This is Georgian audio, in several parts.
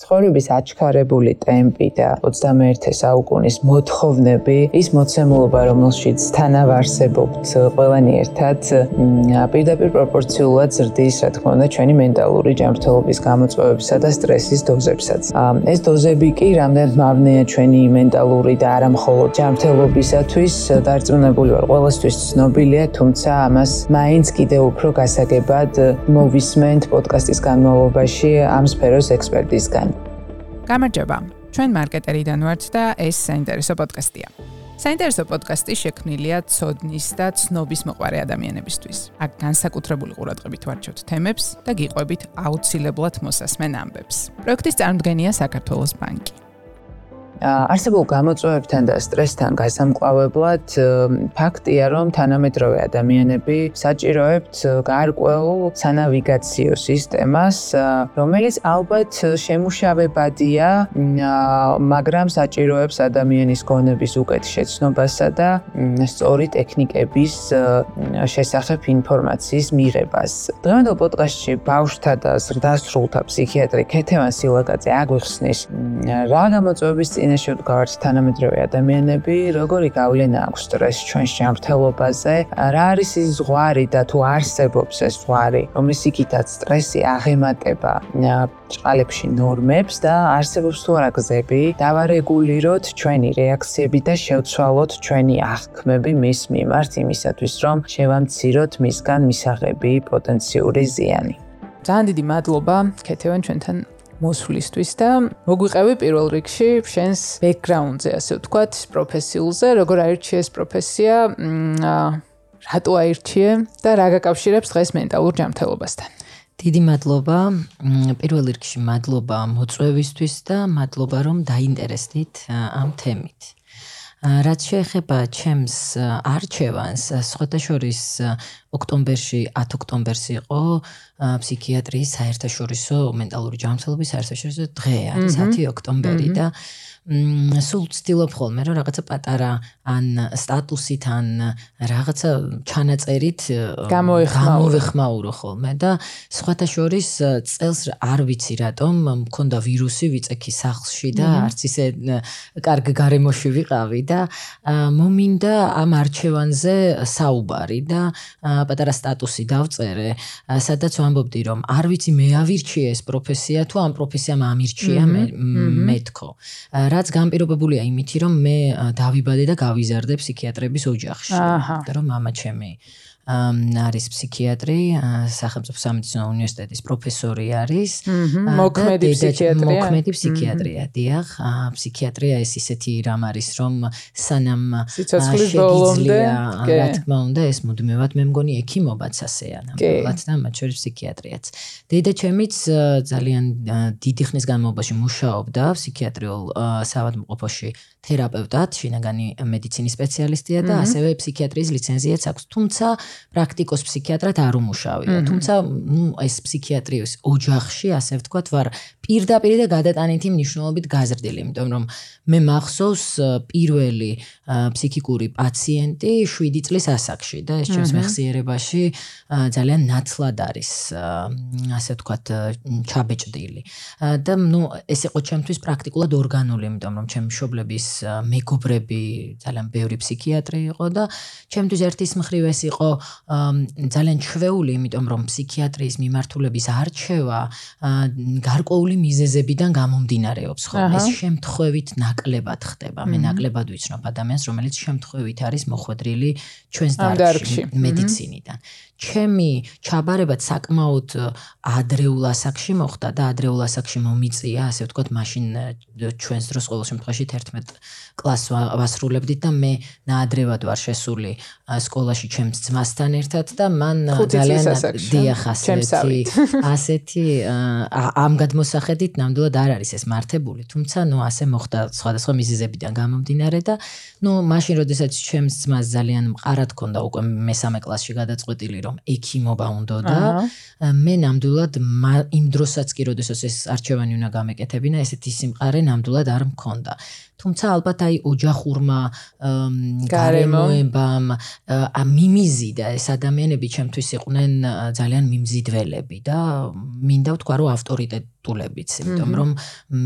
ცხოვრების აჩქარებული ტემპი და 21 საუკუნის მოთხოვნები, ის მოცემულობა, რომელშიც თანავარსებობთ ყველანი ერთად, პირდაპირ პროპორციულად ზრდის, რა თქმა უნდა, ჩვენი მენტალური ჯანმრთელობის გამოწვევებისა და სტრესის დოზებსაც. ეს დოზები კი რამდენად მავნეა ჩვენი მენტალური და არა მხოლოდ ჯანმრთელობისათვის, დარწმუნებული ვარ, ყველასთვის ცნობილია, თუმცა ამას მაინც კიდე უფრო გასაგებად მოვისმენთ პოდკასტის განმავლობაში ამ სფეროს ექსპერტისგან. გამარჯობა. ჩვენ მარკეტერიდან ვართ და ეს საინტერესო პოდკასტია. საინტერესო პოდკასტი შექმნილია ცოდნის და ცნობის მოყარე ადამიანებისთვის. აქ განსაკუთრებული ყურადღებით ვარჩევთ თემებს და გიყვებით აუცილებლად მოსასმენ ამბებს. პროექტის წარმოდგენია საქართველოს ბანკი. არსებულ გამოწვევებთან და სტრესთან გასამკლავებლად ფაქტია, რომ თანამედროვე ადამიანები საჭიროებთ გარკვეულ სანავიგაციო სისტემას, რომელიც ალბათ შემუშავებადია, მაგრამ საჭიროებს ადამიანის გონების უკეთ შეცნობასა და სწორი ტექნიკების შესახებ ინფორმაციის მიღებას. დღევანდელ პოდკასტში ბავშვთა და ზრდასრულთა ფსიქიატრი ქეთევან სილაკაძე აგვიხსნის რა გამოწვევების წინ წინაშე ვდგართ თანამედროვე ადამიანები, როგორი გავლენა აქვს სტრესს ჩვენს ჯანმრთელობაზე, რა არის ის ზღვარი და თუ არსებობს ეს ზღვარი, რომლის იქითაც სტრესი აღემატება ჭყალებში ნორმებს და არსებობს თუ არა გზები, დავარეგულიროთ ჩვენი რეაქციები და შევცვალოთ ჩვენი აღქმები მის მიმართ იმისათვის, რომ შევამციროთ მისგან მისაღები პოტენციური ზიანი. ძალიან დიდი მადლობა ქეთევან ჩვენთან მოსვლისთვის და მოგვიყევი პირველ რიგში შენს ბექგრაუნდზე, ასე ვთქვათ, პროფესიულზე, როგორ აირჩიეს პროფესია, რატო აირჩიე და რა გაკავშირებს დღეს მენტალურ ჯანმრთელობასთან. დიდი მადლობა. პირველ რიგში მადლობა მოწვევისთვის და მადლობა რომ დაინტერესდით ამ თემით. რაც შეეხება ჩემს არჩევანს, სხვადასხვის ოქტომბერში 10 ოქტომბერს იყო ფსიქიატრიის საერთაშორისო მენტალური ჯანმრთელობის საერთაშორისო დღე, არის 10 ოქტომბერი და სულ ვცდილობ ხოლმე რომ რაღაცა პატარა ან სტატუსით ან რაღაცა ჩანაწერით გამოიხმაურო ხოლმე და სხვათა შორის წელს არ ვიცი რატომ მქონდა ვირუსი ვიწექი სახლში და არც ისე კარგ გარემოში ვიყავი და მომინდა ამ არჩევანზე საუბარი და პატარა სტატუსი დავწერე. სადაც ვამბობდი რომ არ ვიცი მე ავირჩიე ეს პროფესია თუ ამ პროფესიამ ამირჩია მე მეთქო რაც განპირობებულია იმითი, რომ მე დავიბადე და გავიზარდე ფსიქიატრების ოჯახში, რომ მამა ჩემი არის ფსიქიატრი, სახელმწიფო სამედიცინო უნივერსიტეტის პროფესორი არის. მოქმედი ფსიქიატრია. მოქმედი ფსიქიატრია, დიახ. ფსიქიატრია ეს ისეთი რამ არის, რომ სანამ ბოლომდე, რა თქმა უნდა, ეს მუდმივად მე მგონი ექიმობაც ასეა, ნამდვილად და მათ შორის ფსიქიატრიაც. დედა ჩემიც ძალიან დიდი ხნის განმავლობაში მუშაობდა ფსიქიატრიულ საავადმყოფოში თერაპევტად, შინაგანი მედიცინის სპეციალისტია და ასევე ფსიქიატრიის ლიცენზიაც აქვს. თუმცა პრაქტიკოს ფსიქიატრად არ უმუშავია. თუმცა, ნუ ეს ფსიქიატრიის ოჯახში, ასე ვთქვათ, ვარ პირდაპირ და გადატანითი მნიშვნელობით გაზრდილი, იმიტომ რომ მე მახსოვს პირველი ფსიქიკური პაციენტი 7 წლის ასაკში და ეს ჩემს მეხსიერებაში ძალიან ნაცლად არის, ასე ვთქვათ, ჩაბეჭდილი. და ნუ ეს იყო ჩემთვის პრაქტიკულად ორგანული, იმიტომ რომ ჩემი მშობლების მეგობრები ძალიან ბევრი ფსიქიატრი იყო და ჩემთვის ერთის მხრივ ეს იყო ძალიან ჩვეული, იმიტომ რომ ფსიქიატრიის მიმართულების არჩევა გარკვეული მიზეზებიდან გამომდინარეობს, ხო? ეს შემთხვევით ნაკლებად ხდება. მე ნაკლებად ვიცნობ ადამიანს, რომელიც შემთხვევით არის მოხვედრილი ჩვენს დარგში მედიცინიდან. ჩემი ჩაბარებაც საკმაოდ ადრეულ ასაკში მოხდა და ადრეულ ასაკში მომიწია, ასე ვთქვათ, მაშინ ჩვენს დროს ყოველ შემთხვევაში 11 კლასს ვასრულებდით და მე ნაადრევად ვარ შესული სკოლაში ჩემს ძმასთან ერთად და მან ძალიან დიახ ასეთი ასეთი ამ გადმოსახედით ნამდვილად არ არის ეს მართებული, თუმცა ნუ ასე მოხდა სხვადასხვა მიზეზებიდან გამომდინარე და ნუ მაშინ როდესაც ჩემს ძმას ძალიან მყარად ქონდა უკვე მესამე კლასში გადაწყვეტილი რომ ექიმობა უნდა და მე ნამდვილად იმ დროსაც კი როდესაც ეს არჩევანი უნდა გამეკეთებინა ესეთი სიმყარე ნამდვილად არ მქონდა. თუმცა ალბათ აი ოჯახურმა გარემოებამ მიმიზი და ეს ადამიანები ჩემთვის იყვნენ ძალიან მიმზიდველები და მინდა ვთქვა რომ ავტორიტეტულებიც იმიტომ რომ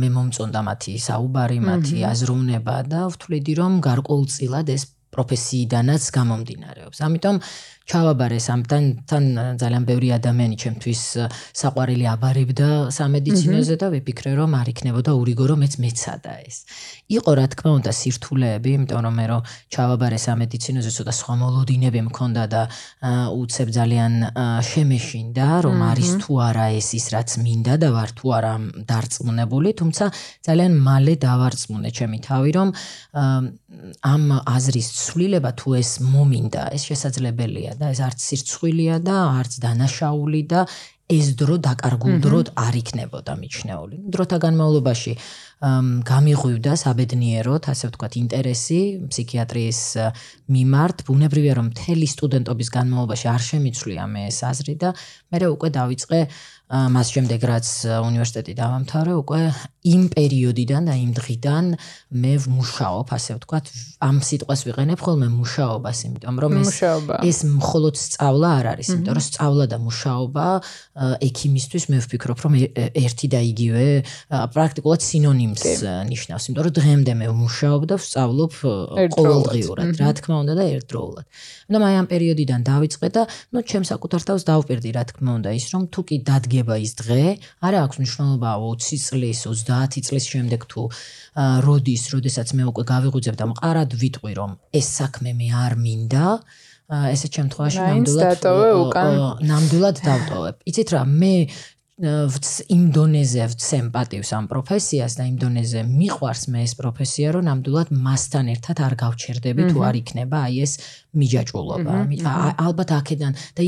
მე მომწონდა მათი საუბარი მათი აზროვნება და ვთვლიდი რომ გარკვეულწილად ეს პროფესიიდანაც გამომდინარეობს. ამიტომ ჩავაბარეს ამთან თან ძალიან ბევრი ადამიანი ჩემთვის საყვარელი აბარებდა სამედიცინოზე და ვიფიქრე რომ არ იქნებოდა ურიგო რომ მეც მეცადა ეს. იყო რა თქმა უნდა სირთულეები, იმიტომ რომ მე რო ჩავაბარე სამედიცინოზე ცოტა სხვა მოლოდინები მქონდა და უცებ ძალიან შემეშინდა რომ არის თუ არა ეს ის რაც მინდა და ვარ თუ არა დარწმუნებული, თუმცა ძალიან მალე დავარწმუნე ჩემი თავი რომ ამ აზრის ცვლილება თუ ეს მომინდა, ეს შესაძლებელია და ეს არც სირცხვილია და არც დანაშაული და ეს დრო დაკარგულ დროდ არ იქნებოდა მიჩნეული. დროთა განმავლობაში გამიღვივდა საბედნიეროდ, ასე ვთქვათ, ინტერესი ფსიქიატრიის მიმართ, ბუნებრივია რომ მთელი სტუდენტობის განმავლობაში არ შემიცვლია მე ეს აზრი და მე უკვე დავიწყე მას შემდეგ რაც უნივერსიტეტი დავამთავრე, უკვე იმ პერიოდიდან და იმ დღიდან მე ვმუშაობ, ასე ვთქვათ, ამ სიტყვას ვიყენებ ხოლმე მუშაობას, იმიტომ რომ ეს ეს მხოლოდ სწავლა არ არის, იმიტომ რომ სწავლა და მუშაობა ექიმისთვის მე ვფიქრობ, რომ ერთი და იგივე პრაქტიკულად სინონიმს ნიშნავს, იმიტომ რომ დღემდე მე ვმუშაობ და ვსწავლობ ყოველდღიურად, რა თქმა უნდა და ერთდროულად. ანუ აი ამ პერიოდიდან დავიწყე და ნუ ჩემს საკუთარ თავს დავპირდი, რა თქმა უნდა, ის რომ თუ კი დადგება ის დღე, არა აქვს მნიშვნელობა 20 წლის, 30 წლის შემდეგ თუ როდის, როდესაც მე უკვე გავიღვიძებ და მყარად ვიტყვი, რომ ეს საქმე მე არ მინდა, ესე შემთხვევაში ნამდვილად ნამდვილად დავტოვებ. იცით რა, მე იმ დონეზე ვცემ პატივს ამ პროფესიას და იმ დონეზე მიყვარს მე ეს პროფესია, რომ ნამდვილად მასთან ერთად არ გავჩერდები თუ არ იქნება აი ეს მიჯაჭულობა. ალბათ აქედან და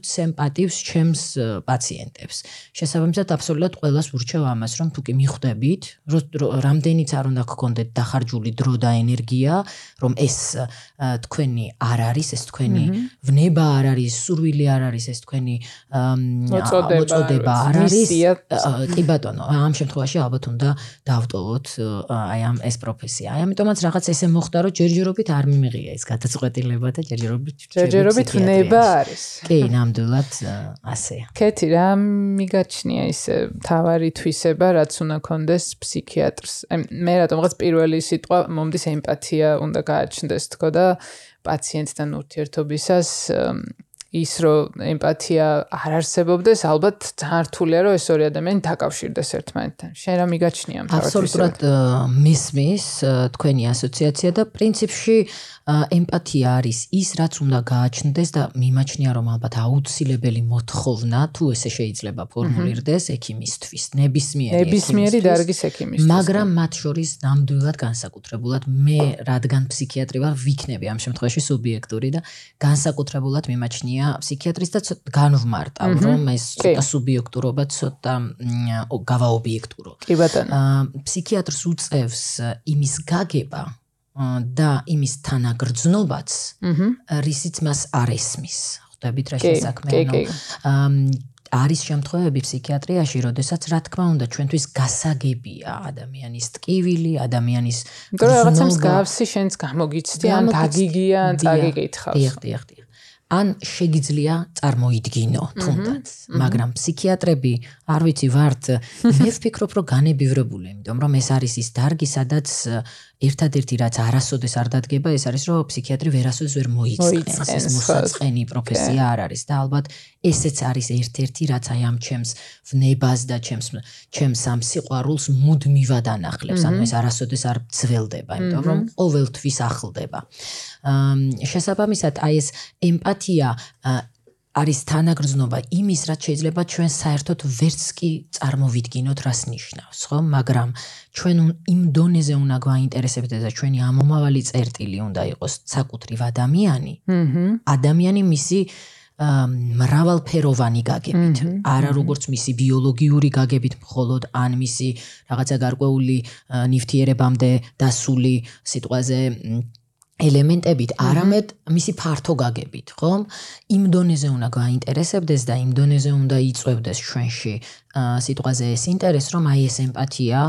ვცემ პატივს ჩემს პაციენტებს. შესაბამისად აბსოლუტურად ყოველას ურჩევ ამას, რომ თუ კი მიხვდებით, რამდენიც არ უნდა გქონდეთ დახარჯული დრო და ენერგია, რომ ეს თქვენი არ არის, ეს თქვენი ვნება არ არის, სურვილი არ არის, ეს თქვენი მოწოდება არ არის. კი ბატონო, ამ შემთხვევაში ალბათ უნდა დავტოვოთ აი ამ ეს პროფესია. აი ამიტომაც რაღაც ესე მოხდა, რომ ჯერჯერობით არ მიმიღია ეს გადაწყვეტილება და ჯერჯერობით ჯერჯერობით ხნება არის. კი, ნამდვილად ასეა. კეთი რა მიგაჩნია ის თავარი თვისება, რაც უნდა კონდეს ფსიქიატრს. მე რატომღაც პირველი სიტყვა მომდის ემპათია უნდა გააჩნდეს თქო და პაციენტთან ურთიერთობისას ის რომ ემპათია არ არსებობდეს, ალბათ ძალიან რთულია რომ ეს ორი ადამიანი დაკავშირდეს ერთმანეთთან. შენ რა მიგაჩნია ამ თავად? აბსოლუტურად მისმის თქვენი ასოციაცია და პრინციპში ემპათია არის ის, რაც უნდა გააჩნდეს და მიმაჩნია რომ ალბათ აუცილებელი მოთხოვნა, თუ ესე შეიძლება ფორმულირდეს ექიმისთვის, ნებისმიერი ნებისმიერი დარგის ექიმისთვის. მაგრამ მათ შორის ნამდვილად განსაკუთრებულად მე რადგან ფსიქიატრი ვარ, ვიქნები ამ შემთხვევაში სუბიექტური და განსაკუთრებულად მიმაჩნია ფსიქიატრის და განვმარტავ რომ ეს ცოტა სუბიექტურობა ცოტა გავაობიექტურო. კი ბატონო. ფსიქიატრს უწევს იმის გაგება და имის თანაგრძნობაც, რისიც მას არ ესმის. ხვდებით რა შესაქმე ანუ არის შემთხვევები ფსიქიატრიაში, როდესაც რა თქმა უნდა ჩვენთვის გასაგებია ადამიანის ტკივილი, ადამიანის რაღაცა მსგავსი შენს გამოგიცდი, ან დაგიგია, წაგიკითხავს. დიახ, დიახ, დიახ. ან შეგიძლია წარმოიდგინო თუნდაც. მაგრამ ფსიქიატრები არ ვიცი ვართ მე ვფიქრობ რომ განებივრებული იმიტომ რომ ეს არის ის დარგი სადაც ერთადერთი რაც არასოდეს არ დადგება ეს არის რომ ფსიქიატრი ვერასოდეს ვერ მოიწყენს. ეს მოსაწყენი პროფესია არ არის და ალბათ ესეც არის ერთ-ერთი რაც აი ამ ჩემს ვნებას და ჩემს ჩემს ამ სიყვარულს მუდმივად ანახლებს ანუ ეს არასოდეს არ ძველდება იმიტომ რომ ყოველთვის ახლდება. შესაბამისად აი ეს ემპათია არის თანაგრძნობა იმის, რაც შეიძლება ჩვენ საერთოდ ვერც კი წარმოვიდგინოთ, რას ნიშნავს, ხო? მაგრამ ჩვენ იმ დონეზე უნდა გვაინტერესებდეს და ჩვენი ამომავალი წერტილი უნდა იყოს საკუთრივ ადამიანი. აჰა. ადამიანი მისი მრავალფეროვანი გაგებით, არა როგორც მისი ბიოლოგიური გაგებით მხოლოდ, ან მისი რაღაცა გარკვეული ნივთიერებამდე დასული სიტყვაზე ელემენტებით, არამედ მისი ფართო გაგებით, ხომ? იმ დონეზე უნდა გაინტერესებდეს და იმ დონეზე უნდა იწევდეს ჩვენში სიტყვაზე ეს ინტერეს, რომ აი ეს ემპათია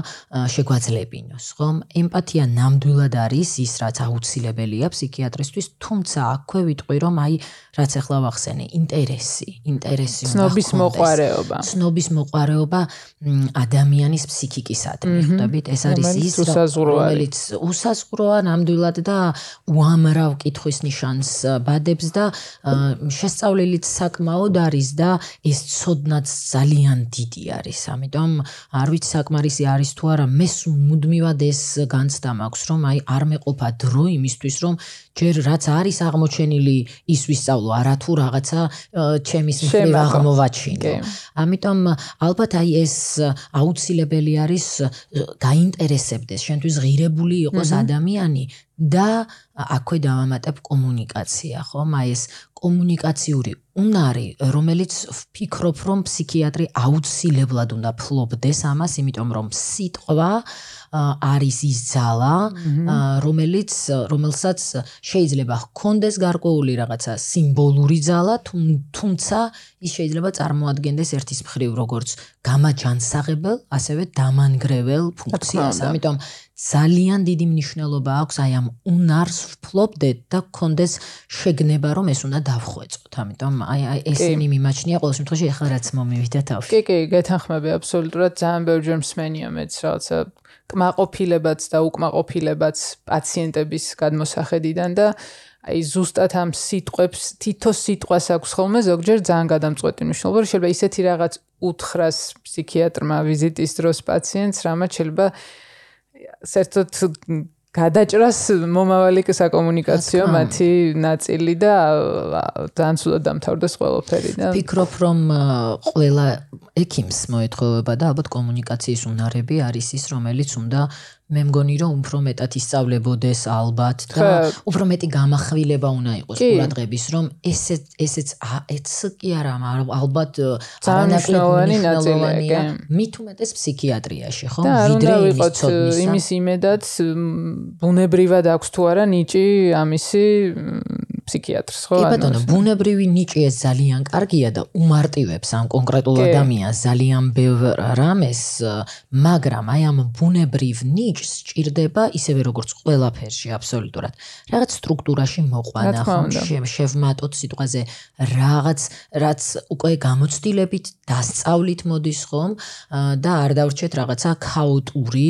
შეგვაძლებინოს, ხომ? ემპათია ნამდვილად არის ის, რაც აუცილებელია ფსიქიატრისთვის, თუმცა აქვე ვიტყვი, რომ აი რაც ახლა ვახსენე, ინტერესი, ინტერესი უნდა ცნობის მოყარეობა. ცნობის მოყარეობა ადამიანის ფსიქიკისადმი, ხვდებით? ეს არის ის, რომელიც უსაზღვროა ნამდვილად და უამრავ კითხვის ნიშანს ბადებს და შესწავლილიც საკმაოდ არის და ეს ცოდნაც ძალიან დიდი არის. ამიტომ არ ვიცი საკმარისი არის თუ არა, მე მუდმივად ეს განცდა მაქვს, რომ აი არ მეყოფა დრო იმისთვის, რომ ჯერ რაც არის აღმოჩენილი ის ვისწავლო, არა თუ რაღაცა ჩემის მხრივ აღმოვაჩინო. ამიტომ ალბათ აი ეს აუცილებელი არის გაინტერესებდეს, შენთვის ღირებული იყოს ადამიანი და აქვე დავამატებ კომუნიკაცია, ხო? აი ეს კომუნიკაციური უნარი, რომელიც ვფიქრობ, რომ ფსიქიატრი აუცილებლად უნდა ფლობდეს ამას, იმიტომ რომ სიტყვა არის ის ძალა, რომელიც რომელსაც შეიძლება ჰქონდეს გარკვეული რაღაცა სიმბოლური ძალა, თუმცა ის შეიძლება წარმოადგენდეს ერთის მხრივ როგორც გამაჯანსაღებელ, ასევე დამანგრეველ ფუნქციას. ამიტომ ძალიან დიდი მნიშვნელობა აქვს აი ამ უნარს ვფლობდეთ და გქონდეს შეგნება რომ ეს უნდა დავხვეწოთ. ამიტომ აი აი ესენი მიმაჩნია ყოველ შემთხვევაში ახლა რაც მომივიდა თავში. კი კი, გეთანხმები აბსოლუტურად ძალიან ბევრჯერ მსმენია მეც რაღაცა კმაყოფილებაც და უკმაყოფილებაც პაციენტების გადმოსახედიდან და აი ზუსტად ამ სიტყვებს თითო სიტყვას აქვს ხოლმე ზოგჯერ ძალიან გადამწყვეტი მნიშვნელობა შეიძლება ისეთი რაღაც უთხრას ფსიქიატრმა ვიზიტის დროს პაციენტს რამაც შეიძლება საერთოდ გადაჭრას მომავალი საკომუნიკაციო მათი ნაწილი და ძალიან სულად დამთავრდეს ყველაფერი და ვფიქრობ რომ ყველა ექიმს მოეთხოვება და ალბათ კომუნიკაციის უნარები არის ის რომელიც უნდა მე მგონი რომ უფრო მეტად ისწავლებოდეს ალბათ და უფრო მეტი გამახვილება უნდა იყოს ყურადღების რომ ესე ესეც ეც კი არა ალბათ არანაკლები ნაწილია მით უმეტეს ფსიქიატრიაში ხო? ვიდრე იმის იმედად ბუნებრივად აქვს თუ არა ნიჭი ამისი ფსიქიატრს ხო? კი ბატონო, ბუნებრივი ნიჭი ეს ძალიან კარგია და უმარტივებს ამ კონკრეტულ ადამიანს ძალიან ბევრ რამეს, მაგრამ აი ამ ბუნებრივ ნიჭს ჭირდება ისევე როგორც ყველაფერში აბსოლუტურად. რაღაც სტრუქტურაში მოყვანა, ხო? შევმატოთ სიტყვაზე რაღაც რაც უკვე გამოცდილებით დასწავლით მოდის ხომ და არ დავრჩეთ რაღაცა ქაოტური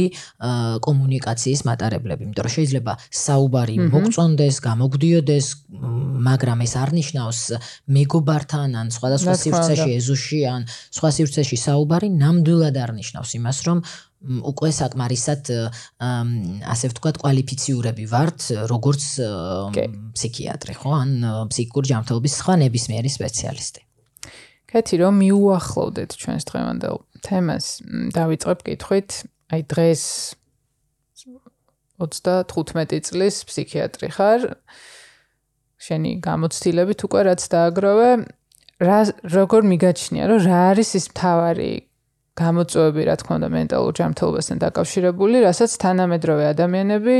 კომუნიკაციის მატარებლები, იმიტომ რომ შეიძლება საუბარი მოგწონდეს, გამოგვდიოდეს მაგრამ ეს არნიშნავს მეგობართან ან სხვადასხვა სივრცეში ეზოში ან სხვა სივრცეში საუბარი ნამდვილად არნიშნავს იმას რომ უკვე საკმარისად ასე ვთქვათ კვალიფიციურები ვართ როგორც ფსიქიატრი ხო? ან ფსიქიკური ჯანმრთელობის სხვა ნებისმიერი სპეციალისტი. კეთი რომ მიუახლოვდეთ ჩვენს დღევანდელ თემას. დავიწყებ კითხვით. აი დღეს 35 წლის ფსიქიატრი ხარ შენი გამოცდილებით უკვე რაც დააგროვე რა როგორ მიგაჩნია რომ რა არის ის მთავარი გამოწვევები რა თქმა უნდა მენტალურ ჯანმრთელობასთან დაკავშირებული რასაც თანამედროვე ადამიანები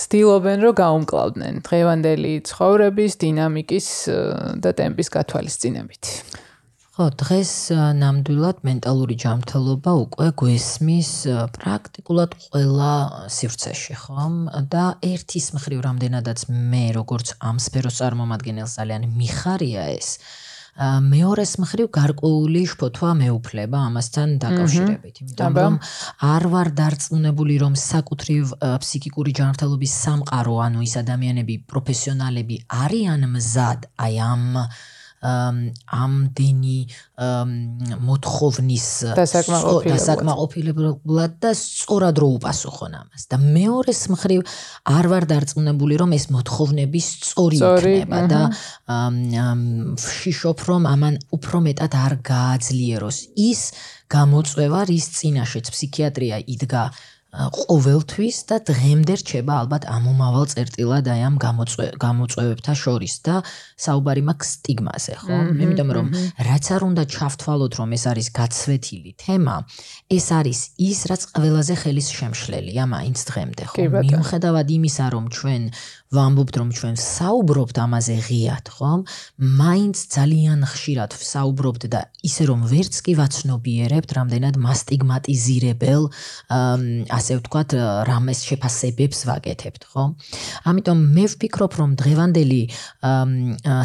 ცდილობენ რომ გაუმკლავდნენ დღევანდელი ცხოვრების დინამიკის და ტემპის გათვალისწინებით ხო, დღეს ნამდვილად მენტალური ჯანმრთელობა უკვე გვესმის პრაქტიკულად ყველა სივრცეში, ხომ? და ერთის მხრივ რამდენადაც მე როგორც ამ სფეროს წარმომადგენელს ძალიან მიხარია ეს მეორეს მხრივ გარკვეული შფოთვა მეუფლება ამასთან დაკავშირებით, იმიტომ რომ არ ვარ დარწმუნებული რომ საკუთრივ ფსიქიკური ჯანმრთელობის სამყარო, ანუ ის ადამიანები, პროფესიონალები არიან მზად აი ამ ამდენი მოთხოვნის დასაკმაყოფილებლად და სწორად რო უპასუხონ ამას. და მეორეს მხრივ არ ვარ დარწმუნებული რომ ეს მოთხოვნები სწორი იქნება და შიშოფ რომ ამან უფრო მეტად არ გააძლიეროს. ის გამოწვევა რის წინაშეც ფსიქიატრია იდგა ყოველთვის და დღემდე რჩება ალბათ ამომავალ წერტილად აი ამ გამოწვევებთა შორის და საუბარი მაქვს სტიგმაზე, ხო? იმიტომ რომ რაც არ უნდა ჩავთვალოთ, რომ ეს არის გაცვეთილი თემა, ეს არის ის, რაც ყველაზე ხელის შემშლელია მაინც დღემდე, ხო? მიუხედავად იმისა, რომ ჩვენ ვამბობთ რომ ჩვენ საუბრობთ ამაზე ღიად, ხო? მაინც ძალიან ხშირად საუბრობთ და ისე რომ ვერც კი ვაცნობიერებთ, რამდენად მასტიგმატიზირებელ ასე ვთქვათ, რამეს შეფასებებს ვაკეთებთ, ხო? ამიტომ მე ვფიქრობ, რომ დღევანდელი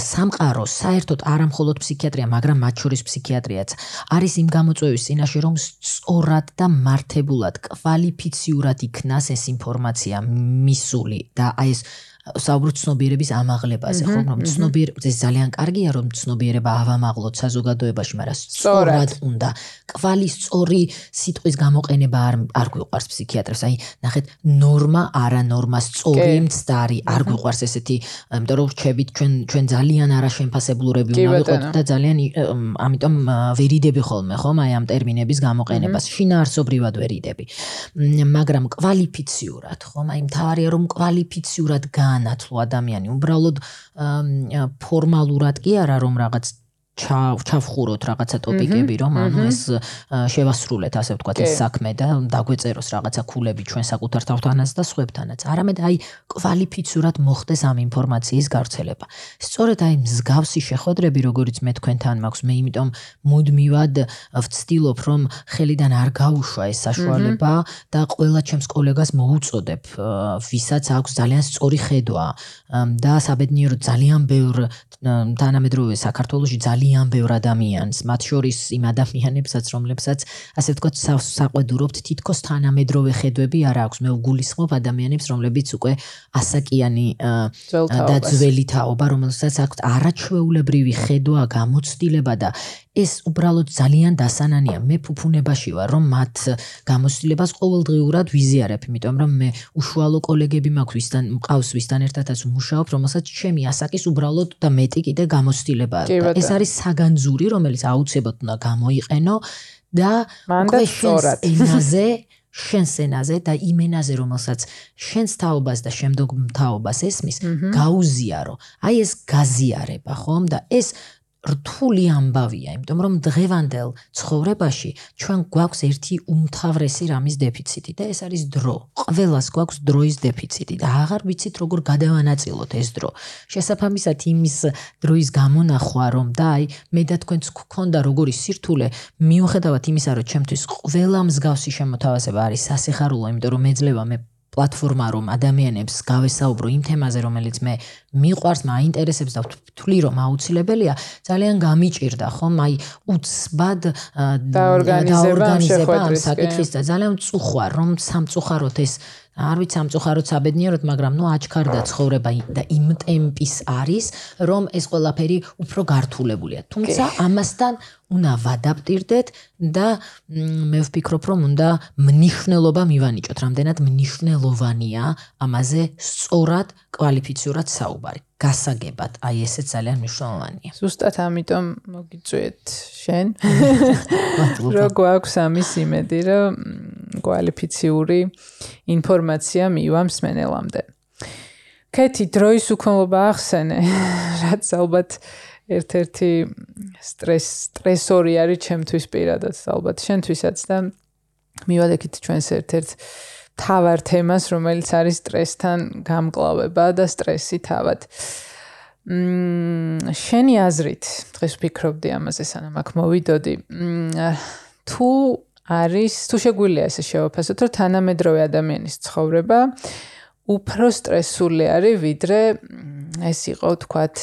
სამყარო საერთოდ არამხოლოდ ფსიქიატრია, მაგრამ მათ შორის ფსიქიატრიაც არის იმ გამოწვევის წინაშე, რომ სწორად და მართებულად, კვალიფიციურად იქნას ეს ინფორმაცია მისული და აი ეს საუბრობთ ცნობიერების ამაღლებაზე, ხო, რომ ცნობიერება ეს ძალიან კარგია, რომ ცნობიერება ავამაღლოთ საზოგადოებაში, მაგრამ სწორად უნდა. კვალი სწორი სიტყვის გამოყენება არ არ გვიყვარს ფსიქიატრებს. აი, ნახეთ, ნორმა არა ნორმა სწორი მცდარი არ გვიყვარს ესეთი, იმიტომ რომ რჩებით ჩვენ ჩვენ ძალიან არაშემფასებლურები უნდა ვიყოთ და ძალიან ამიტომ ვერიდები ხოლმე, ხო, აი ამ ტერმინების გამოყენებას. შინაარსობრივად ვერიდები. მაგრამ კვალიფიციურად, ხო, აი მთავარია რომ კვალიფიციურად გან განათლო ადამიანი. უბრალოდ ფორმალურად კი არა რომ რაღაც ჩავხუროთ რაღაცა ტოპიკები, რომ ანუ ეს შევასრულეთ, ასე ვთქვათ, ეს საქმე და დაგვეწეროს რაღაცა ქულები ჩვენ საკუთარ თავთანაც და სხვებთანაც. არამედ აი კვალიფიცურად მოხდეს ამ ინფორმაციის გავრცელება. სწორედ აი მსგავსი შეხვედრები, როგორიც მე თქვენთან მაქვს, მე იმიტომ მუდმივად ვცდილობ, რომ ხელიდან არ გაუშვა ეს საშუალება და ყველა ჩემს კოლეგას მოუწოდებ, ვისაც აქვს ძალიან სწორი ხედვა და საბედნიეროდ ძალიან ბევრ თანამედროვე საქართველოსში ძალიან ბევრ ადამიანს, მათ შორის იმ ადამიანებსაც, რომლებსაც ასე ვთქვათ, საყვედურობთ თითქოს თანამედროვე ხედვები არ აქვს. მე ვგულისხმობ ადამიანებს, რომლებიც უკვე ასაკიანი და ძველი თაობა, რომელსაც აქვს არაჩვეულებრივი ხედვა, გამოცდილება და ეს უბრალოდ ძალიან დასანანია. მე ფუფუნებაში ვარ, რომ მათ გამოცდილებას ყოველდღიურად ვიზიარებ, იმიტომ რომ მე უშუალო კოლეგები მაქვს, ვისთან მყავს, ვისთან ერთადაც ვმუშაობ, რომელსაც ჩემი ასაკის უბრალოდ და მეტი კიდე გამოცდილება აქვს. ეს არის საგანძური, რომელიც აუცილებლად უნდა გამოიყენო და მანდატურად ენაზე შენს ენაზე და იმ ენაზე რომელსაც შენს თაობას და შემდგომ თაობას ესმის გაუზიარო. აი ეს გაზიარება, ხომ? და ეს რთული ამბავია, იმიტომ რომ დღევანდელ ცხოვრებაში ჩვენ გვაქვს ერთი უმთავრესი რამის დეფიციტი და ეს არის დრო. ყველას გვაქვს დროის დეფიციტი და აღარ ვიცით როგორ გადავანაწილოთ ეს დრო. შესაბამისად იმის დროის გამონახვა რომ და აი მე და თქვენც გქონდა როგორი სირთულე მიუხედავად იმისა რომ ჩემთვის ყველა მსგავსი შემოთავაზება არის სასიხარულო, იმიტომ რომ მეძლევა მე პლატფორმა რომ ადამიანებს გავესაუბრო იმ თემაზე რომელიც მე მიყვარს, მაინტერესებს და ვთვლი რომ აუცილებელია, ძალიან გამიჭირდა ხომ? აი უცბად დაორგანიზება ამ საკითხის და ძალიან წუხვა რომ სამწუხაროდ ეს არ ვიცი სამწუხაროდ საბედნიეროდ, მაგრამ ნუ აჩქარდა ცხოვრება და იმ ტემპის არის, რომ ეს ყველაფერი უფრო გართულებულია. თუმცა ამასთან უნდა ვადაპტირდეთ და მე ვფიქრობ, რომ უნდა მნიშვნელობა მივანიჭოთ, რამდენად მნიშვნელოვანია ამაზე სწორად კვალიფიციურად საუბარი. გასაგებად, აი ესე ძალიან მნიშვნელოვანია. ზუსტად ამიტომ მოგიწვიეთ შენ. რო გვაქვს ამის იმედი, რომ კვალიფიციური ინფორმაცია მივამს მენელამდე. კეთი დროის უქონლობა ახსენე, რაც ალბათ ერთ-ერთი სტრეს სტრესორი არის ჩემთვის პირადად, ალბათ შენთვისაც და მივადექით ჩვენს ერთ-ერთ თავარ თემას, რომელიც არის სტრესთან გამკლავება და სტრესი თავად. მმ შენი აზრით, დღეს ვფიქრობდი ამაზე, სანამ აქ მოვიდოდი. მმ თუ არის თუ შეგვიძლია ესე შევაფასოთ, რომ თანამედროვე ადამიანის ცხოვრება უფრო სტრესული არის, ვიდრე ეს იყო, თქვათ,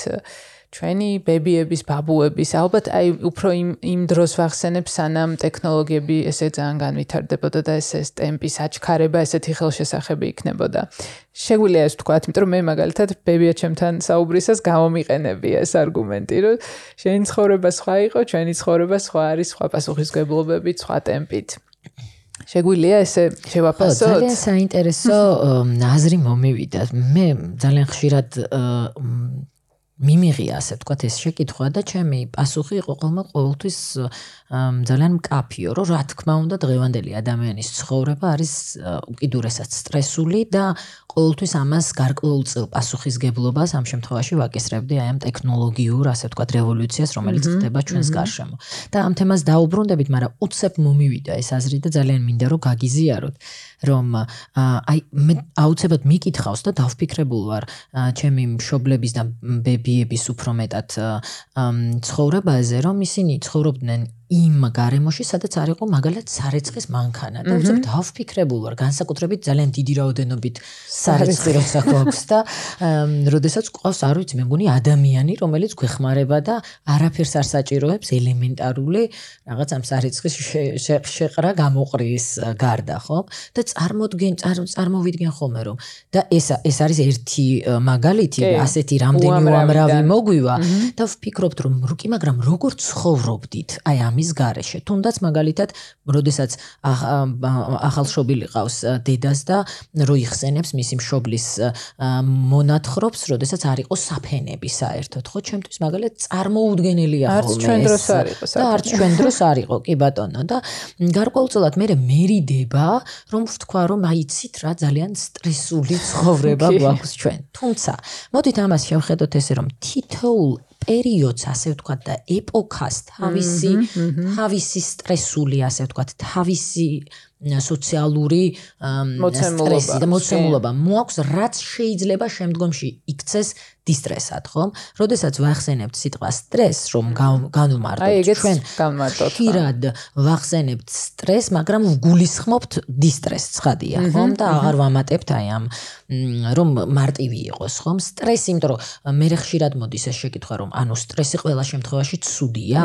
ჩვენი ბებიების, ბაბუების, ალბათ აი უფრო იმ იმ დროს ვახსენებ, სანამ ტექნოლოგიები ესე ძალიან განვითარდებოდა და ესე ტემპი საჩქარება, ესეთი ხელშესახები იქნებოდა. შეგვიძლია ეს ვთქვათ, იმიტომ რომ მე მაგალითად ბებია ჩემთან საუბრისას გამომიყენები ეს არგუმენტი, რომ შენი ცხოვრება სხვა იყო, ჩვენი ცხოვრება სხვა არის, სხვა პასუხისგებლობებით, სხვა ტემპით. შეგვიძლია ესე შევაფასოთ? ძალიან საინტერესო აზრი მომივიდა. მე ძალიან ხშირად მიმიღია ასე ვთქვათ ეს შეკითხვა და ჩემი პასუხი იყო ყოველმა ყოველთვის ძალიან მკაფიო, რომ რა თქმა უნდა დღევანდელი ადამიანის ცხოვრება არის უკიდურესად სტრესული და ყოველთვის ამას გარკვეულწილ პასუხისგებლობას ამ შემთხვევაში ვაკისრებდი აი ამ ტექნოლოგიურ, ასე ვთქვათ, რევოლუციას, რომელიც ხდება ჩვენს გარშემო. და ამ თემას დაუბრუნდებით, მაგრამ უცებ მომივიდა ეს აზრი და ძალიან მინდა რომ გაგიზიაროთ. რომ აი მე აუცილებლად მიკითხავს და დავფიქრებულ ვარ ჩემი მშობლების და ბებიების უფრო მეტად ცხოვრებაზე რომ ისინი ცხოვრობდნენ იმ გარემოში, სადაც არ იყო მაგალითად სარეცხის მანქანა და უცებ დავფიქრებულ ვარ, განსაკუთრებით ძალიან დიდი რაოდენობით სარეცხი როცა გვაქვს და როდესაც ყავს არ ვიცი, მე მგონი ადამიანი, რომელიც გვეხმარება და არაფერს არ საჭიროებს ელემენტარული რაღაც ამ სარეცხის შეყრა გამოყრის გარდა, ხო? და წარმოდგენ წარმოვიდგენ ხოლმე რომ. და ეს ეს არის ერთი მაგალითი, ასეთი რამდენი უამრავი მოგვივა და ვფიქრობთ რომ რუკი, მაგრამ როგორ ცხოვრობდით? აი ამ მამის გარეშე. თუნდაც მაგალითად, როდესაც ახალშობილი ყავს დედას და რო იხსენებს მისი მშობლის მონათხრობს, როდესაც არ იყო საფენები საერთოდ, ხო, ჩემთვის მაგალითად წარმოუდგენელია ხოლმე. არც ჩვენ დროს არ იყო საფენები. და არც ჩვენ დროს არ იყო, კი ბატონო და გარკვეულწილად მე მერიდება, რომ ვთქვა, რომ აიცით რა ძალიან სტრესული ცხოვრება გვაქვს ჩვენ. თუმცა, მოდით ამას შევხედოთ ესე, რომ თითოულ პერიოდს ასე ვთქვათ და ეპოქას თავისი თავისი სტრესული ასე ვთქვათ თავისი სოციალური მოცემულობა და მოცემულობა მოაქვს რაც შეიძლება შემდგომში იქცეს დისტრესად, ხო? როდესაც ვახსენებთ სიტყვა სტრეს, რომ განვმარტოთ ჩვენ განვმარტოთ. ხირად ვახსენებთ სტრეს, მაგრამ ვგულისხმობთ დისტრეს, ცხადია, ხო? და აღარ ვამატებთ აი ამ რომ მარტივი იყოს, ხო? სტრესი, იმიტომ რომ მე ხშირად მოდის ეს შეკითხვა, რომ ანუ სტრესი ყველა შემთხვევაში ცუდია.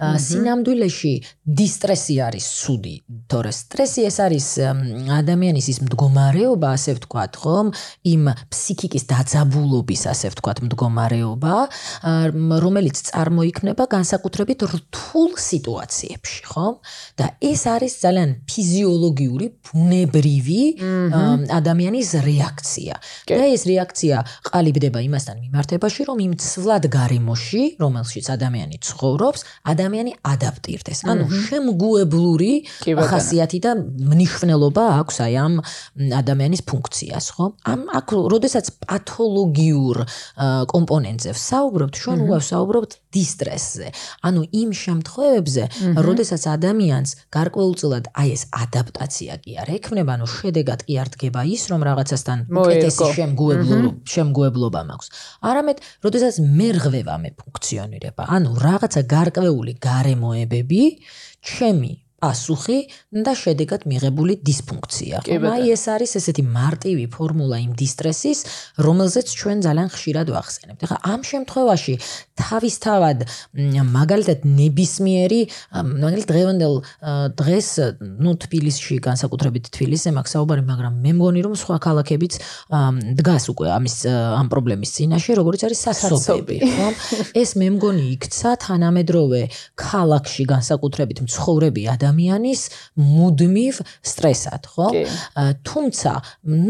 სინამდვილეში დისტრესი არის ცუდი, თორე სტრესი ეს არის ადამიანის ის მდგომარეობა, ასე ვთქვათ, ხო? იმ ფსიქიკის დაძაბულობის, ასე ვთქვათ, მდგომარეობა, რომელიც წარმოიქმნება განსაკუთრებით რთულ სიტუაციებში, ხო? და ეს არის ძალიან ფიზიოლოგიური, ბუნებრივი ადამიანის რეაქცია. და ეს რეაქცია ყალიბდება იმასთან მიმართებაში, რომ იმ ცვლად გარემოში, რომელშიც ადამიანი ცხოვრობს, ადამიანი ადაპტირდეს. ანუ შემგუებლური ხასიათი და მნიშვნელობა აქვს აი ამ ადამიანის ფუნქციას, ხო? ამ აქ როდესაც პათოლოგიურ კომპონენტზე ვსაუბრობთ, ჩვენ უვსაუბრობთ დისტრესზე. ანუ იმ შემთხვევებზე, როდესაც ადამიანს გარკვეულწილად აი ეს ადაპტაცია კი არ ექნება, ანუ შედეგად კი არ დგება ის, რომ რაღაცასთან უკეთესი შემგუებლობა, შემგუებლობა მაქვს. არამედ, როდესაც მერღვევა მე ფუნქციონირება, ანუ რაღაცა გარკვეული გარემოებები ჩემი პასუხი და შედეგად მიღებული დისფუნქცია. აი ეს არის ესეთი მარტივი ფორმულა იმ დისტრესის, რომელზეც ჩვენ ძალიან ხშირად ვახსენებთ. ახლა ამ შემთხვევაში თავისთავად მაგალითად ნებისმიერი მაგალითად დღევანდელ დღეს ნუ თბილისში განსაკუთრებით თბილისზე მაქვს საუბარი, მაგრამ მე მგონი რომ სხვა ქალაქებიც დგას უკვე ამის ამ პრობლემის წინაშე, როგორც არის სასოფები, ხო? ეს მე მგონი იქცა თანამედროვე ქალაქში განსაკუთრებით მცხოვრები ადამიანი ადამიანის მუდმივ სტრესად, ხო? თუმცა,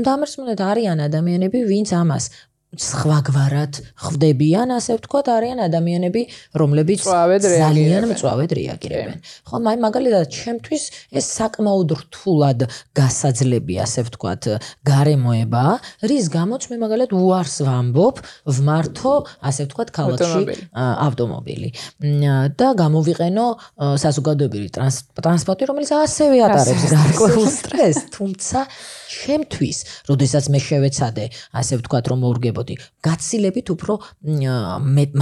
დამერსმულად არიან ადამიანები, ვინც ამას სხვაგვარად ხვდებიან, ასე ვთქვათ, არიან ადამიანები, რომლებიც ძალიან მწვავედ რეაგირებენ. ხო, მაი მაგალითად, ჩემთვის ეს საკმაოდ რთულად გასაძლები, ასე ვთქვათ, გარემოება, რის გამოც მე მაგალითად უარს ვამბობ, ვმართო, ასე ვთქვათ, ქალაქში ავტომობილი. და გამოვიყენო საზოგადოებრივი ტრანსპორტი, რომელიც ასევე ატარებს გარკვეულ სტრესს, თუმცა ჩემთვის, როდესაც მე შევეცადე, ასე ვთქვათ, რომ მოვგებოდი, გაცილებით უფრო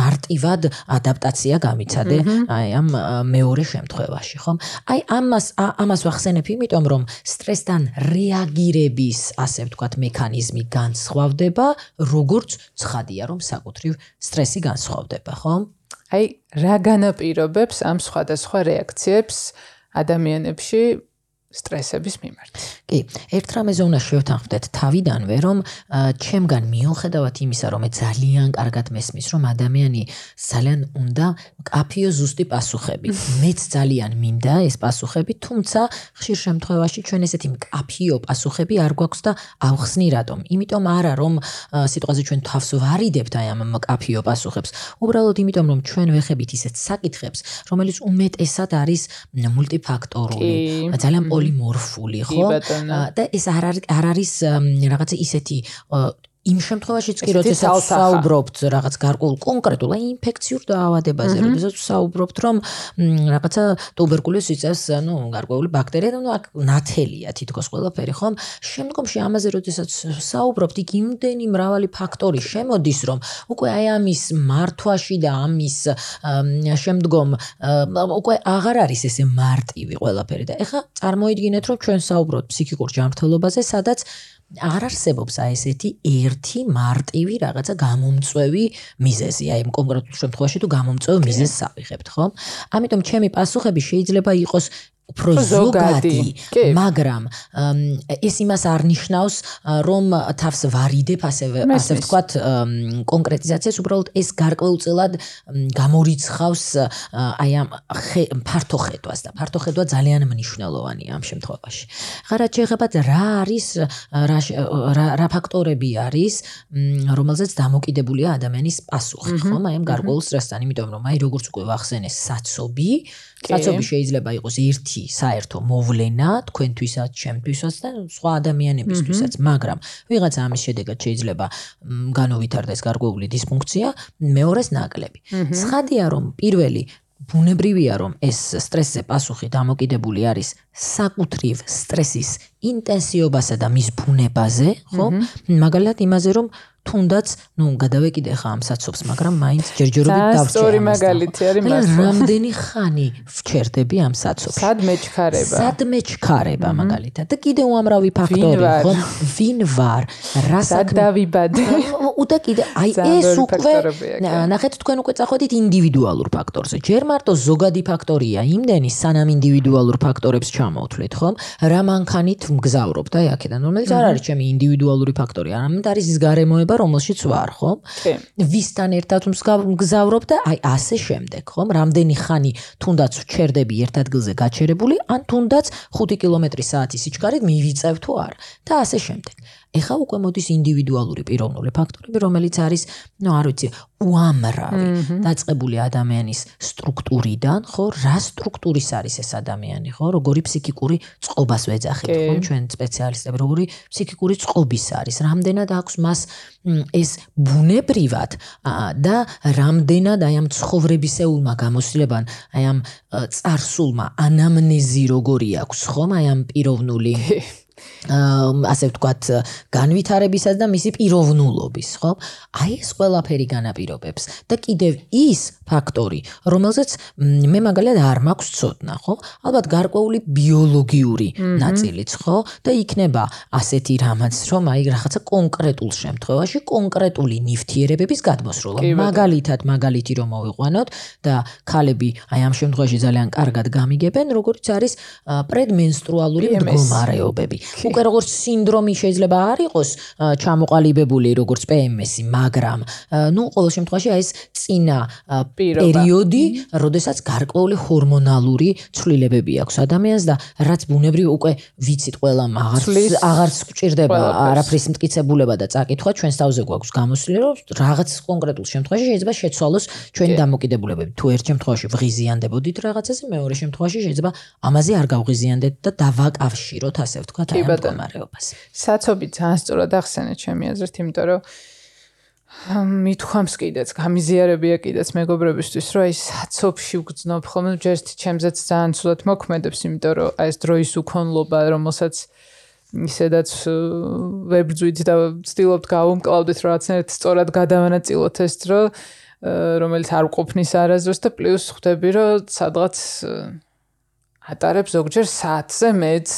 მარტივად ადაპტაცია გამიცადე აი ამ მეორე შემთხვევაში, ხომ? აი ამას ამას ვახსენებ, იმიტომ რომ სტრესთან რეაგირების, ასე ვთქვათ, მექანიზმი განსხვავდება, როგორც ცხადია, რომ საკუთრივ სტრესი განსხვავდება, ხომ? აი რა განაპირობებს ამ სხვადასხვა რეაქციებს ადამიანებში სტრესების მიმართ. კი, ერთ რამეზე უნდა შევთანხმდეთ თავიდანვე, რომ ჩემგან მიუხედავად იმისა, რომ მე ძალიან კარგად მესმის, რომ ადამიანი ძალიან უნდა კაფიო ზუსტი პასუხები. მეც ძალიან მინდა ეს პასუხები, თუმცა ხშირ შემთხვევაში ჩვენ ესეთი კაფიო პასუხები არ გვაქვს და ავხსნი რატომ? იმიტომ არა, რომ სიტყვაზე ჩვენ თავს ვარიდებთ აი ამ კაფიო პასუხებს. უბრალოდ იმიტომ, რომ ჩვენ ვეხებით ისეთ საკითხებს, რომელიც უმეტესად არის მულტიფაქტორული, ძალიან პოლიმორფული, ხო? და ეს არ არის არ არის რაღაცა ისეთი იმ შემთხვევაშიც კი როდესაც საუბრობთ რაღაც გარკვეულ კონკრეტულ აი ინფექციურ დაავადებაზე, როდესაც საუბრობთ რომ რაღაცა ტუბერკულოზს იწევს ანუ გარკვეული ბაქტერია, ანუ აქ ნათელია თითქოს ყველაფერი, ხომ? შემდგომში ამაზე როდესაც საუბრობთ, იქ იმდენი მრავალი ფაქტორი შემოდის, რომ უკვე აი ამის მართვაში და ამის შემდგომ უკვე აღარ არის ესე მარტივი ყველაფერი და ეხლა წარმოიდგინეთ რომ ჩვენ საუბრობთ ფსიქიკურ ჯანმრთელობაზე, სადაც არ არსებობს აი ესეთი ერთი მარტივი რაღაცა გამომწვევი მიზეზი, აი კონკრეტულ შემთხვევაში თუ გამომწვევ მიზეზს ავიღებთ, ხო? ამიტომ ჩემი პასუხები შეიძლება იყოს უფრო ზოგადი, მაგრამ ეს იმას არ ნიშნავს, რომ თავს ვარიდებ ასევე ასე ვთქვათ კონკრეტიზაციას, უბრალოდ ეს გარკვეულწილად გამორიცხავს აი ამ ფართო ხედვას და ფართო ხედვა ძალიან მნიშვნელოვანია ამ შემთხვევაში. ხარად შეეხებათ რა არის რა რა ფაქტორები არის, რომელზეც დამოკიდებულია ადამიანის პასუხი, ხომ? აი ამ გარკვეულ სტრესთან, იმიტომ რომ აი როგორც უკვე ვახსენე, საცობი საცობი შეიძლება იყოს ერთი საერთო მოვლენა თქვენთვისაც, ჩემთვისაც და სხვა ადამიანებისთვისაც, მაგრამ ვიღაცა ამის შედეგად შეიძლება განუვითარდეს გარკვეული დისფუნქცია, მეორეს ნაკლები. ცხადია რომ პირველი ბუნებრივია რომ ეს სტრესზე პასუხი დამოკიდებული არის საკუთრივ სტრესის ინტენსიობასა და მის ბუნებაზე, ხო? მაგალითად იმაზე რომ თუნდაც, ну, გადავეკიდე ხა ამ საცობს, მაგრამ მაინც ჯერჯერობით დავჭერ. სწორი მაგალითი არის მას. რამდენი ხანი ვჩერდები ამ საცობს? სად მეჩქარება? სად მეჩქარება მაგალითად? და კიდე უამრავი ფაქტორი, ხო? ვინ ვარ? რა საკდავიბადე? უდა კიდე აი ეს უკვე ნახეთ თქვენ უკვე წახვედით ინდივიდუალურ ფაქტორზე. ჯერ მარტო ზოგადი ფაქტორია იმდენი, სანამ ინდივიდუალურ ფაქტორებს ჩამოვთვლით, ხო? რა მანქანით მგზავრობ და აქედან რომელიც არ არის ჩემი ინდივიდუალური ფაქტორი, არამედ არის ის გარემოება რომელშიც ვარ, ხო? კი. ვისთან ერთად მგზავრობ და აი ასე შემდეგ, ხო? რამდენი ხანი თუნდაც ვჩერდები ერთ ადგილზე გაჩერებული, ან თუნდაც 5 კმ/სთ სიჩქარით მივიწევ თუ არ და ასე შემდეგ. ეხა უკვე მოდის ინდივიდუალური პიროვნული ფაქტორები, რომელიც არის, ну, არ ვიცი, უამრავი დაწყებული ადამიანის სტრუქტურიდან, ხო, რა სტრუქტურის არის ეს ადამიანი, ხო, როგორი ფსიქიკური წყობას ვეძახით, ხო, ჩვენ სპეციალისტები, როგორი ფსიქიკური წყობის არის, რამდენად აქვს მას ეს ბუნებრივად და რამდენად აი ამ ცხოვრებისეულმა გამოსილებამ, აი ამ წარსულმა ანამნეზი როგორი აქვს, ხომ, აი ამ პიროვნული ასე ვთქვათ, განვითარებისა და მისი პიროვნულობის, ხო? აი ეს ყველაფერი განაპირობებს და კიდევ ის ფაქტორი, რომელზეც მე მაგალითად არ მაქვს ცოდნა, ხო? ალბათ გარკვეული ბიოლოგიური ნაწილიც, ხო? და იქნება aseti რამაც, რომ აი რაღაცა კონკრეტულ შემთხვევაში კონკრეტული ნივთიერებების გადმოსროლა. მაგალითად, მაგალითი რომ მოვიყვანოთ და ქალები აი ამ შემთხვევაში ძალიან კარგად გამიგებენ, როგორც არის პრედმენსტრუალური მდგომარეობები. უკვე როგორც სინდრომი შეიძლება არ იყოს ჩამოყალიბებული როგორც PMS-ი, მაგრამ ну, ყოველ შემთხვევაში აი ეს წინა პერიოდი, როდესაც გარკვეული ჰორმონალური ცვლილებები აქვს ადამიანს და რაც ბუნებრივ უკვე ვიცით ყველა მაგას აღარც გვჭირდება არაფრის მტკიცებულება და წაკითხვა ჩვენს თავზე გვაქვს გამოსვლილი რომ რაღაც კონკრეტულ შემთხვევაში შეიძლება შეცვალოს ჩვენი დამოკიდებულებები. თუ ერთ შემთხვევაში ვღიზიანდებოდით რაღაცაზე მეორე შემთხვევაში შეიძლება ამაზე არ გავღიზიანდეთ და დავაკავშიროთ ასე ვთქვათ ამ მდგომარეობას. საცობი ძალიან სწორად ახსენე ჩემი აზრით, იმიტომ რომ მithქვამს კიდეც, გამიზიარებია კიდეც მეგობრებისთვის, რომ აი საცობში ვგრძნობ ხოლმე, ჯერთ ჩემზეც ძალიან ცუდად მოქმედებს, იმიტომ რომ აი ეს დროის უქონლობა, რომელსაც ისედაც ვებძვით და ვცდილობთ გავუმკლავდეთ, რომ რაღაცნაირად სწორად გადავანაწილოთ ეს დრო, რომელიც არ ყოფნის არაზრს და პლუს ხვდები, რომ სადღაც ატარებს ზოგჯერ საათზე მეც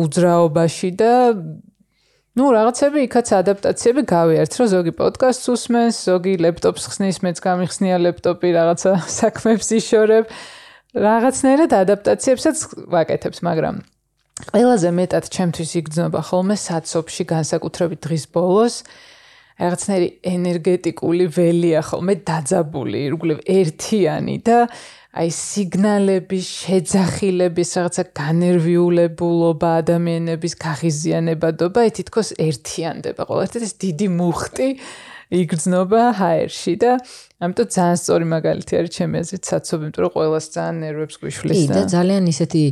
უძრაობაში და ну რაღაცები იქაც ადაპტაციები გავიართ რომ ზოგი პოდკასტს უსმენს ზოგი ლეპტოპს ხსნის მეც გამიხსნია ლეპტოპი რაღაცა საქმებს იშორებ. რაღაცნაირად ადაპტაციებსაც ვაკეთებს მაგრამ ყველაზე მეტად ჩემთვის იგრძნობა ხოლმე საცობში განსაკუთრებით დღის ბოლოს. რაღაცნაირი ენერგეტიკული ველია ხოლმე დაძაბული, ირგვლივ ერთიანი და აი სიგნალების შეძახილების რაღაცა განერვიულებულობა ადამიანების გაღიზიანებადობა აი თითქოს ერთიანდება ყოველთვის ეს დიდი მუხტი იგრძნობა ჰაერში და ამიტომ ძალიან სწორი მაგალითი არის ჩემი აზრით საცობი, იმიტომ რომ ყოველას ძალიან ნერვებს გვიშლის და და ძალიან ისეთი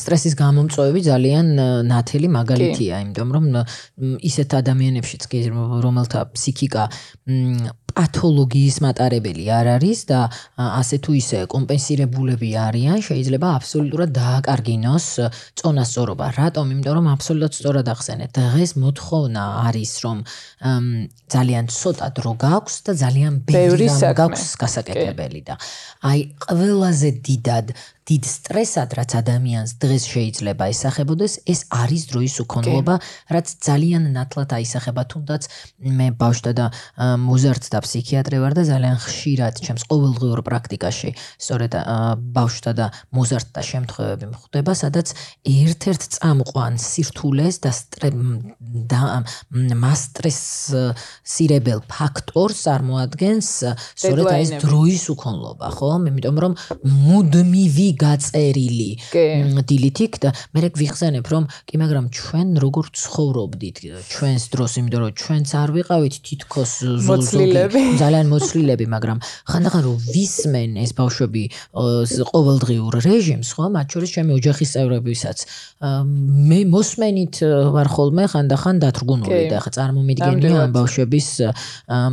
სტრესის გამომწვევი ძალიან ნათელი მაგალითია, იმიტომ რომ ისეთ ადამიანებშიც კი რომელთა ფსიქიკა პათოლოგიის მატარებელი არ არის და ასე თუ ისე კომპენსირებულები არიან, შეიძლება აბსოლუტურად დააკარგინოს წონასწორობა. რატომ? იმიტომ რომ აბსოლუტურად სწორად ახსენეთ. დღეს მოთხოვნა არის, რომ ძალიან ცოტა დრო გაქვს და ძალიან ბევრი გაქვს გასაკეთებელი და აი ყველაზე დიდად დიდ სტრესად რაც ადამიანს დღეს შეიძლება ისახებოდეს ეს არის დროის უქონლობა რაც ძალიან ნათლად აისახება. თუნდაც მე ბავშვთა და მოზარდ და ფსიქიატრი ვარ და ძალიან ხშირად ჩემს ყოველდღიურ პრაქტიკაში სწორედ ბავშვთა და მოზარდთა შემთხვევები მხვდება სადაც ერთ-ერთ წამყვან სირთულეს და და მასტრეს სირებელ ფაქტორს წარმოადგენს სწორედ ეს დროის უქონლობა ხო? მე იმიტომ რომ მუდმივი გაწერილი. დილით იქ და მე გვიხსენებ რომ კი მაგრამ ჩვენ როგორ ცხოვრობდით? ჩვენს დროს იმიტომ რომ ჩვენც არ ვიყავით თითქოს ზულზულები ძალიან მოცლილები მაგრამ ხანდახან რომ ვისმენ ეს ბავშვები ყოველდღიურ რეჟიმს ხო მათ შორის ჩემი ოჯახის წევრებისაც. მე მოსმენით ვარ ხოლმე ხანდახან დათრგუნული და ხა წარმომიდგენია ამ ბავშვების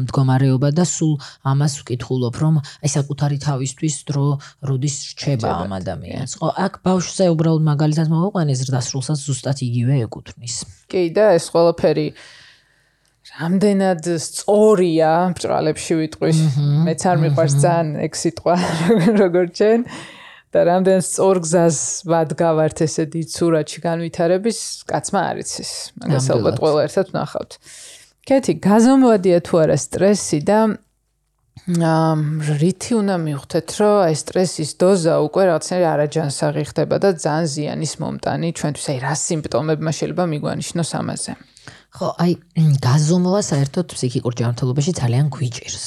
მდგომარეობა და სულ ამას ვკითხულობ რომ აი საკუთარი თავისთვის დრო როდის რჩება ამ ადამიანს. ხო, აქ ბავშვზე უბრალოდ მაგალითად მოვაყვანე ზრდასრულსაც ზუსტად იგივე ეკუთვნის. კი და ეს ყველაფერი რამდენად სწორია, ბჭრალებში ვიტყვის. მეც არ მიყვარს ძალიან ეგ სიტყვა, როგორ ჩვენ და რამდენ სწორ გზას ვადგავართ ესე დიდ სურათში განვითარების, კაცმა არ იცის. მაგას ალბათ ყველა ერთად ვნახავთ. კეთი, გაზომვადია თუ არა სტრესი და რითი უნდა მივხვდეთ, რომ აი სტრესის დოზა უკვე რაღაცნაირად არაჯანსაღი ხდება და ძალიან ზიანის მომტანი ჩვენთვის აი რა სიმპტომებმა შეიძლება მიგვანიშნოს ამაზე. ხო, აი გაზომვა საერთოდ ფსიქიკურ ჯანმრთელობაში ძალიან გვიჭირს.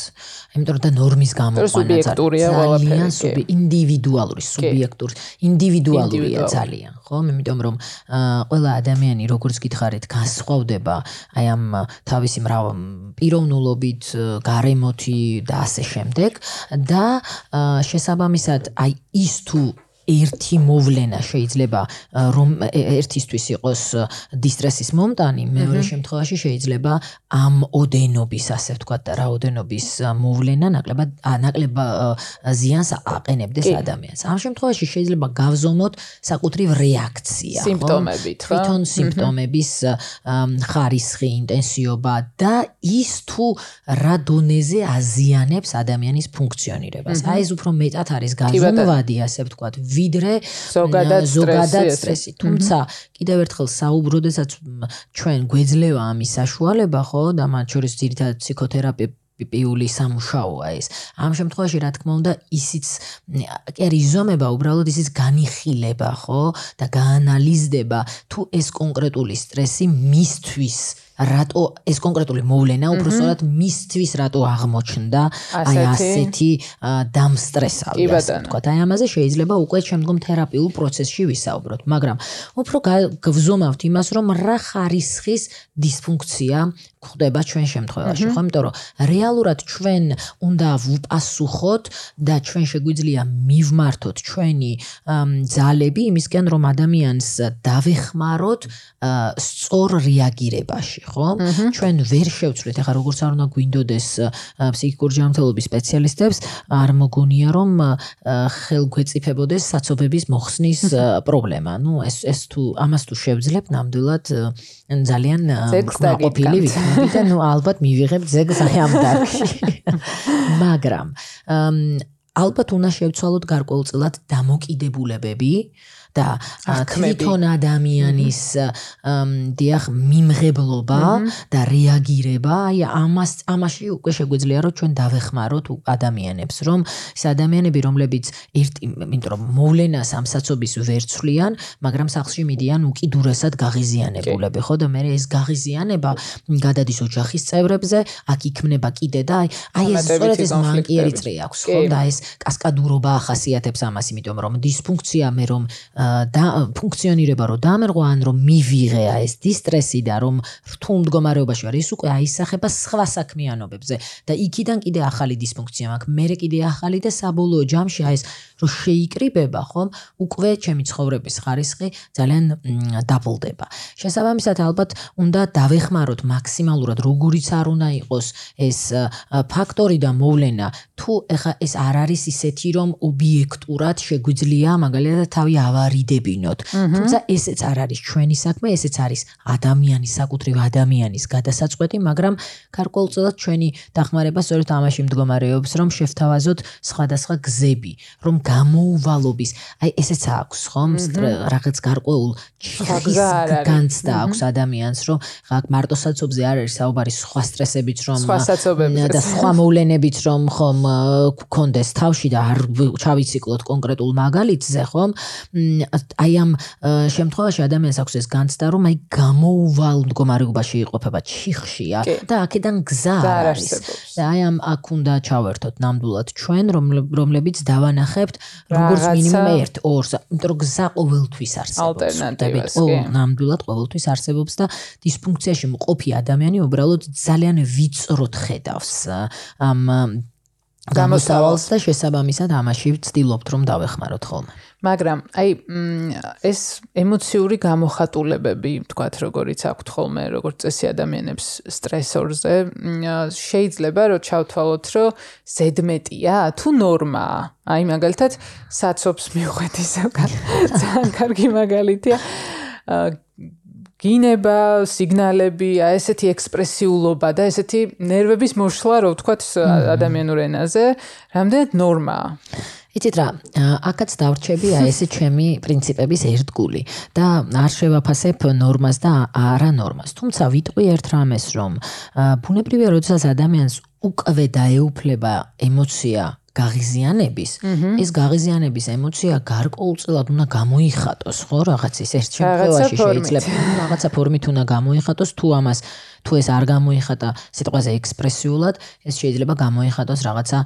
იმიტომ რომ და ნორმის გამოყვანა ძალიან სუბი ინდივიდუალური სუბიექტური ინდივიდუალურია ძალიან, ხო? იმიტომ რომ ყველა ადამიანი როგორც გითხარით, განსხვავდება აი ამ თავისი მრავ პიროვნულობით, გარემოთი და ასე შემდეგ და შესაბამისად აი ის თუ ერთი მოვლენა შეიძლება რომ ერთისთვის იყოს დისტრესის მომტანი, მეორე შემთხვევაში შეიძლება ამ ოდენობის, ასე ვთქვათ, და რაოდენობის მოვლენა ნაკლებად ნაკლებად ზიანს აყენებდეს ადამიანს. ამ შემთხვევაში შეიძლება გავზომოთ საკუთრივ რეაქცია, სიმპტომებით, ხო? თვითონ სიმპტომების ხარისხი, ინტენსიობა და ის თუ რა დონეზე აზიანებს ადამიანის ფუნქციონირებას. აი ეს უფრო მეტად არის გაზომვადი, ასე ვთქვათ, ვიდრე ზოგადად სტრესი. თუმცა კიდევ ერთხელ საუბროდესაც ჩვენ გვეძლევა ამის საშუალება, ხო, და მათ შორის ძირითადად ფსიქოთერაპია პიული სამუშაოა ეს. ამ შემთხვევაში რა თქმა უნდა ისიც კი არის ზომება უბრალოდ ისიც განიხილება, ხო? და გაანალიზდება თუ ეს კონკრეტული სტრესი მისთვის რატო ეს კონკრეტული მოვლენა უბრალოდ მისთვის რატო აღმოჩნდა? აი ასეთი დამსტრესავი ასე თქვა აი ამაზე შეიძლება უკვე შემდგომ თერაპიულ პროცესში ვისაუბროთ მაგრამ უფრო გვზომავთ იმას რომ რა ხარისხის დისფუნქცია ხდება ჩვენ შემთხვევაში ხო? იმიტომ რომ რეალურად ჩვენ უნდა ვუპასუხოთ და ჩვენ შეგვიძლია მივმართოთ ჩვენი ძალები იმისკენ რომ ადამიანს დავეხმაროთ სწორ რეაგირებაში ხო? ჩვენ ვერ შევცვლით, ახლა როგორც არ უნდა გვინდოდეს ფსიქიკურ ჯანმრთელობის სპეციალისტებს, არ მოგონია რომ ხელგვეწიფებოდეს საცობების მოხსნის პრობლემა. ნუ ეს ეს თუ ამას თუ შევძლებ, ნამდვილად ძალიან ყოფილი ვიქნები და ნუ ალბათ მივიღებ ზეგს აი ამ დარგში. მაგრამ ალბათ უნდა შევცვალოთ გარკვეულწილად დამოკიდებულებები და თვითონ ადამიანის დიახ მიმღებლობა და რეაგირება, აი ამას ამაში უკვე შეგვიძლია რომ ჩვენ დავეხმაროთ ადამიანებს, რომ ეს ადამიანები რომლებიც ერთ იმიტომ რომ მოვლენას ამ საცობის ვერ ცვლიან, მაგრამ სახლში მიდიან უკიდურესად გაღიზიანებულები, ხო? და მე ეს გაღიზიანება გადადის ოჯახის წევრებზე, აქ იქმნება კიდე და აი აი ეს სწორედ ეს მანკიერი წრე აქვს, ხო? და ეს კასკადურობა ახასიათებს ამას, იმიტომ რომ დისფუნქცია მე რომ და ფუნქციონირება რომ დამერღვა ან რომ მივიღეა ეს დისტრესი და რომ რთულ მდგომარეობაში ვარ, ის უკვე აისახება სხვა საქმიანობებზე და იქიდან კიდე ახალი დისფუნქცია მაქვს. მე კიდე ახალი და საბოლოო ჯამში აი ეს რომ შეიკრიბება, ხომ? უკვე ჩემი ცხოვრების ხარისხი ძალიან დაბლდება. შესაბამისად ალბათ უნდა დავეხმაროთ მაქსიმალურად როგორიც არ უნდა იყოს ეს ფაქტორი და მოვლენა, თუ ეხა ეს არ არის ისეთი რომ ობიექტურად შეგვიძლია მაგალითად თავი ავარიდებინოთ. თუმცა ესეც არ არის ჩვენი საქმე, ესეც არის ადამიანის საკუთრივ ადამიანის გადასაწყვეტი, მაგრამ გარკვეულწილად ჩვენი დახმარება სწორედ ამაში მდგომარეობს, რომ შევთავაზოთ სხვადასხვა გზები, რომ გამოუვალობის, აი ესეც აქვს ხომ, რაღაც გარკვეულ განცდა აქვს ადამიანს, რომ ხა მარტოსაცობზე არ არის საუბარი სხვა სტრესებით, რომ და სხვა მოვლენებით, რომ ხომ გქონდეს თავში და არ ჩავიციკლოთ კონკრეტულ მაგალითზე, ხომ? აი ამ შემთხვევაში ადამიანს აქვს ეს განცდა, რომ აი გამოუვალ მდგომარეობაში იყოფება ჩიხშია და აქედან გზა არ არის. და აი ამ აქ უნდა ჩავერთოთ ნამდვილად ჩვენ, რომლებიც დავანახებთ როგორც მინიმუმ 1-2-ს, იმიტომ რომ გზა ყოველთვის არსებობს. ალტერნატივას, კი. ნამდვილად ყოველთვის არსებობს და დისფუნქციაში მყოფი ადამიანი უბრალოდ ძალიან ვიწროდ ხედავს ამ გამოსავალს და შესაბამისად ამაში ვცდილობთ რომ დავეხმაროთ ხოლმე. მაგრამ აი ეს ემოციური გამოხატულებები, თქვათ, როგორიც აქვთ ხოლმე, როგორც წესი ადამიანებს სტრესორზე, შეიძლება რომ ჩავთვალოთ, რომ ზედმეტია თუ ნორმაა. აი მაგალითად, საცობს მიუხედი ზოგადად ძალიან კარგი მაგალითია. გინება, სიგნალები, აი ესეთი ექსპრესიულობა და ესეთი ნერვების მოშლა, რო ვთქვათ ადამიანურ ენაზე, რამდენად ნორმაა. იცით რა, აქაც დავრჩები აი ესე ჩემი პრინციპების ერთგული და არ შევაფასებ ნორმას და არა ნორმას. თუმცა ვიტყვი ერთ რამეს, რომ ბუნებრივია, როდესაც ადამიანს უკვე დაეუფლება ემოცია გაღიზიანების, ეს გაღიზიანების ემოცია გარკვეულწილად უნდა გამოიხატოს, ხო, რაღაც ის ერთ შემთხვევაში შეიძლება რაღაცა ფორმით უნდა გამოიხატოს, თუ ამას თუ ეს არ გამოიხატა სიტყვაზე ექსპრესიულად, ეს შეიძლება გამოიხატოს რაღაცა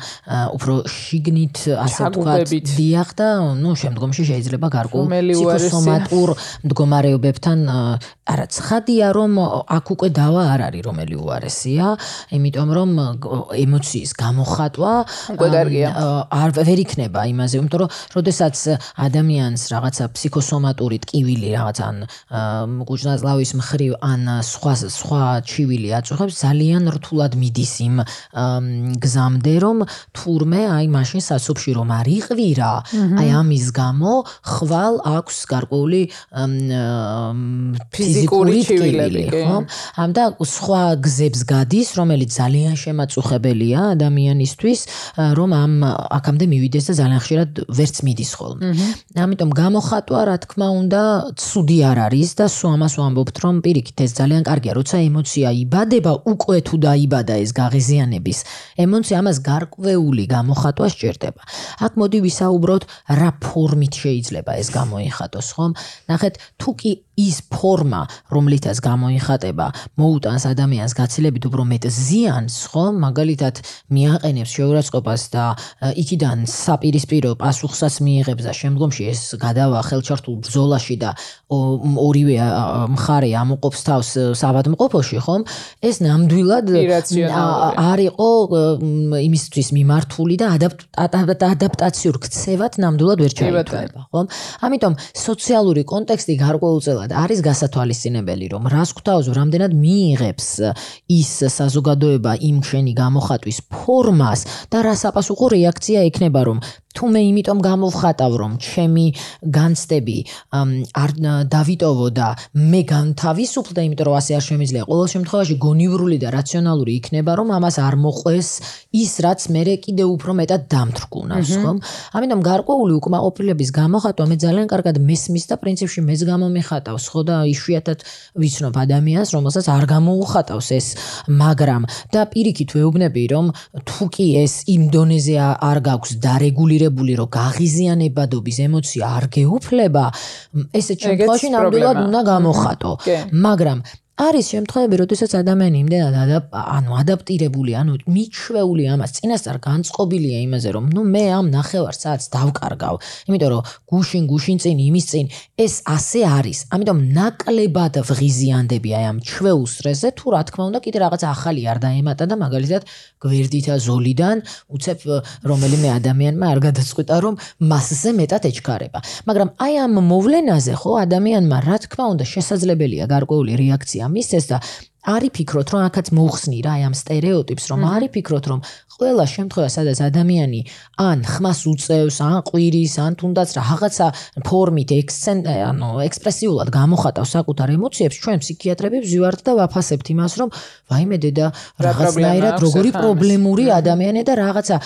უფრო შიგნით, ასე ვთქვათ, დიახ და ნუ შემდგომში შეიძლება გარკვეულ ფსიქოსომატურ მდგომარეობებთან არა ცხადია რომ აქ უკვე დავა არ არის რომელი უარესია, იმიტომ რომ ემოციის გამოხატვა უკვე კარგია. არ ვერ იქნება იმაზე, იმიტომ რომ როდესაც ადამიანს რაღაცა ფსიქოსომატური ტკივილი რაღაცა ან კუჭნაზლავის მხრივ ან სხვა სხვა ჩივილი აწუხებს ძალიან რთულად მიდის იმ გზამდე რომ თურმე აი მაშინ სასופში რომ არ იყვირა აი ამის გამო ხვალ აქვს გარკვეული ფიზიკური ჩივილები ხო ამ და სხვა გზებს გადის რომელიც ძალიან შემაწუხებელია ადამიანისთვის რომ ამ აქამდე მივიდეს და ძალიან ხშირად ვერც მიდის ხოლმე. ამიტომ გამოხატვა რა თქმა უნდა ცუდი არ არის და სულ ამას ვამბობთ რომ პირიქით ეს ძალიან კარგია როცა ემოცი ემოცია იბადება, უკვე თუ დაიბადა ეს გაღიზიანების ემოცია, ამას გარკვეული გამოხატვა სჭირდება. აქ მოდი ვისაუბროთ, რა ფორმით შეიძლება ეს გამოიხატოს, ხომ? ნახეთ, თუ კი ის ფორმა, რომლითაც გამოიხატება, მოუტანს ადამიანს გაცილებით უფრო მეტ ზიანს, ხო? მაგალითად, მიაყენებს შეურაცხყოფას და იქიდან საპირისპირო პასუხსაც მიიღებს და შემდგომში ეს გადავა ხელჩართულ ბრძოლაში და ორივე მხარე ამოყოფს თავს საბადმყოფოში, ხომ? ეს ნამდვილად არ იყო იმისთვის მიმართული და ადაპტაციურ ქცევად ნამდვილად ვერ ჩაითვლება, ხომ? ამიტომ სოციალური კონტექსტი გარკვეულწილად ნაკლებად არის გასათვალისწინებელი, რომ რას გვთავაზო, რამდენად მიიღებს ის საზოგადოება იმ შენი გამოხატვის ფორმას და რა საპასუხო რეაქცია ექნება, რომ თუ მე იმიტომ გამოვხატავ რომ ჩემი განცდები არ დავიტოვო და მე განთავისუფლდა იმიტომ რომ ასე არ შემიძლია. ყოველ შემთხვევაში გონივრული და რაციონალური იქნება რომ ამას არ მოყვეს ის რაც მე კიდე უფრო მეტად დამთრგუნავს ხომ? ამიტომ გარკვეული უკმაყოფილების გამოხატვა მე ძალიან კარგად მესმის და პრინციპში მეც გამომიხატავს ხო და იშვიათად ვიცნობ ადამიანს რომელსაც არ გამოუხატავს ეს მაგრამ და პირიქით ვეუბნები რომ თუ კი ეს იმ დონეზე არ გაქვს დარეგული მოტივირებული რომ გაღიზიანებადობის ემოცია არ გეუფლება ესე შემთხვევაში ნამდვილად უნდა გამოხატო. მაგრამ არის შემთხვევები, როდესაც ადამიანი იმდენად ანუ ადაპტირებული, ანუ მიჩვეული ამას, წინასწარ განწყობილია იმაზე, რომ ნუ მე ამ ნახევარ საათს დავკარგავ, იმიტომ რომ გუშინ გუშინ წინ იმის წინ ეს ასე არის. ამიტომ ნაკლებად ვღიზიანდები აი ამ ჩვეულ სტრესზე, თუ რა თქმა უნდა, კიდე რაღაც ახალი არ დაემატა და მაგალითად გვერდითა ზოლიდან უცებ რომელიმე ადამიანმა არ გადაწყვიტა, რომ მასზე მეტად ეჩქარება. მაგრამ აი ამ მოვლენაზე ხო ადამიანმა რა თქმა უნდა შესაძლებელია გარკვეული რეაქცია მისცეს და არიფიქროთ რომ აქაც მოხსნი რა ამ стереოტიპს რომ არიფიქროთ რომ ყველა შემთხვევა სადაც ადამიანი ან ხმას უწევს ან ყვირის ან თუნდაც რაღაცა ფორმით ექსცენ ანუ ექსპრესიულად გამოხატავს საკუთარ ემოციებს ჩვენ ფსიქიატრები ვზივართ და ვაფასებთ იმას რომ ვაიმე დედა რაღაცნაირად როგორი პრობლემური ადამიანია და რაღაცა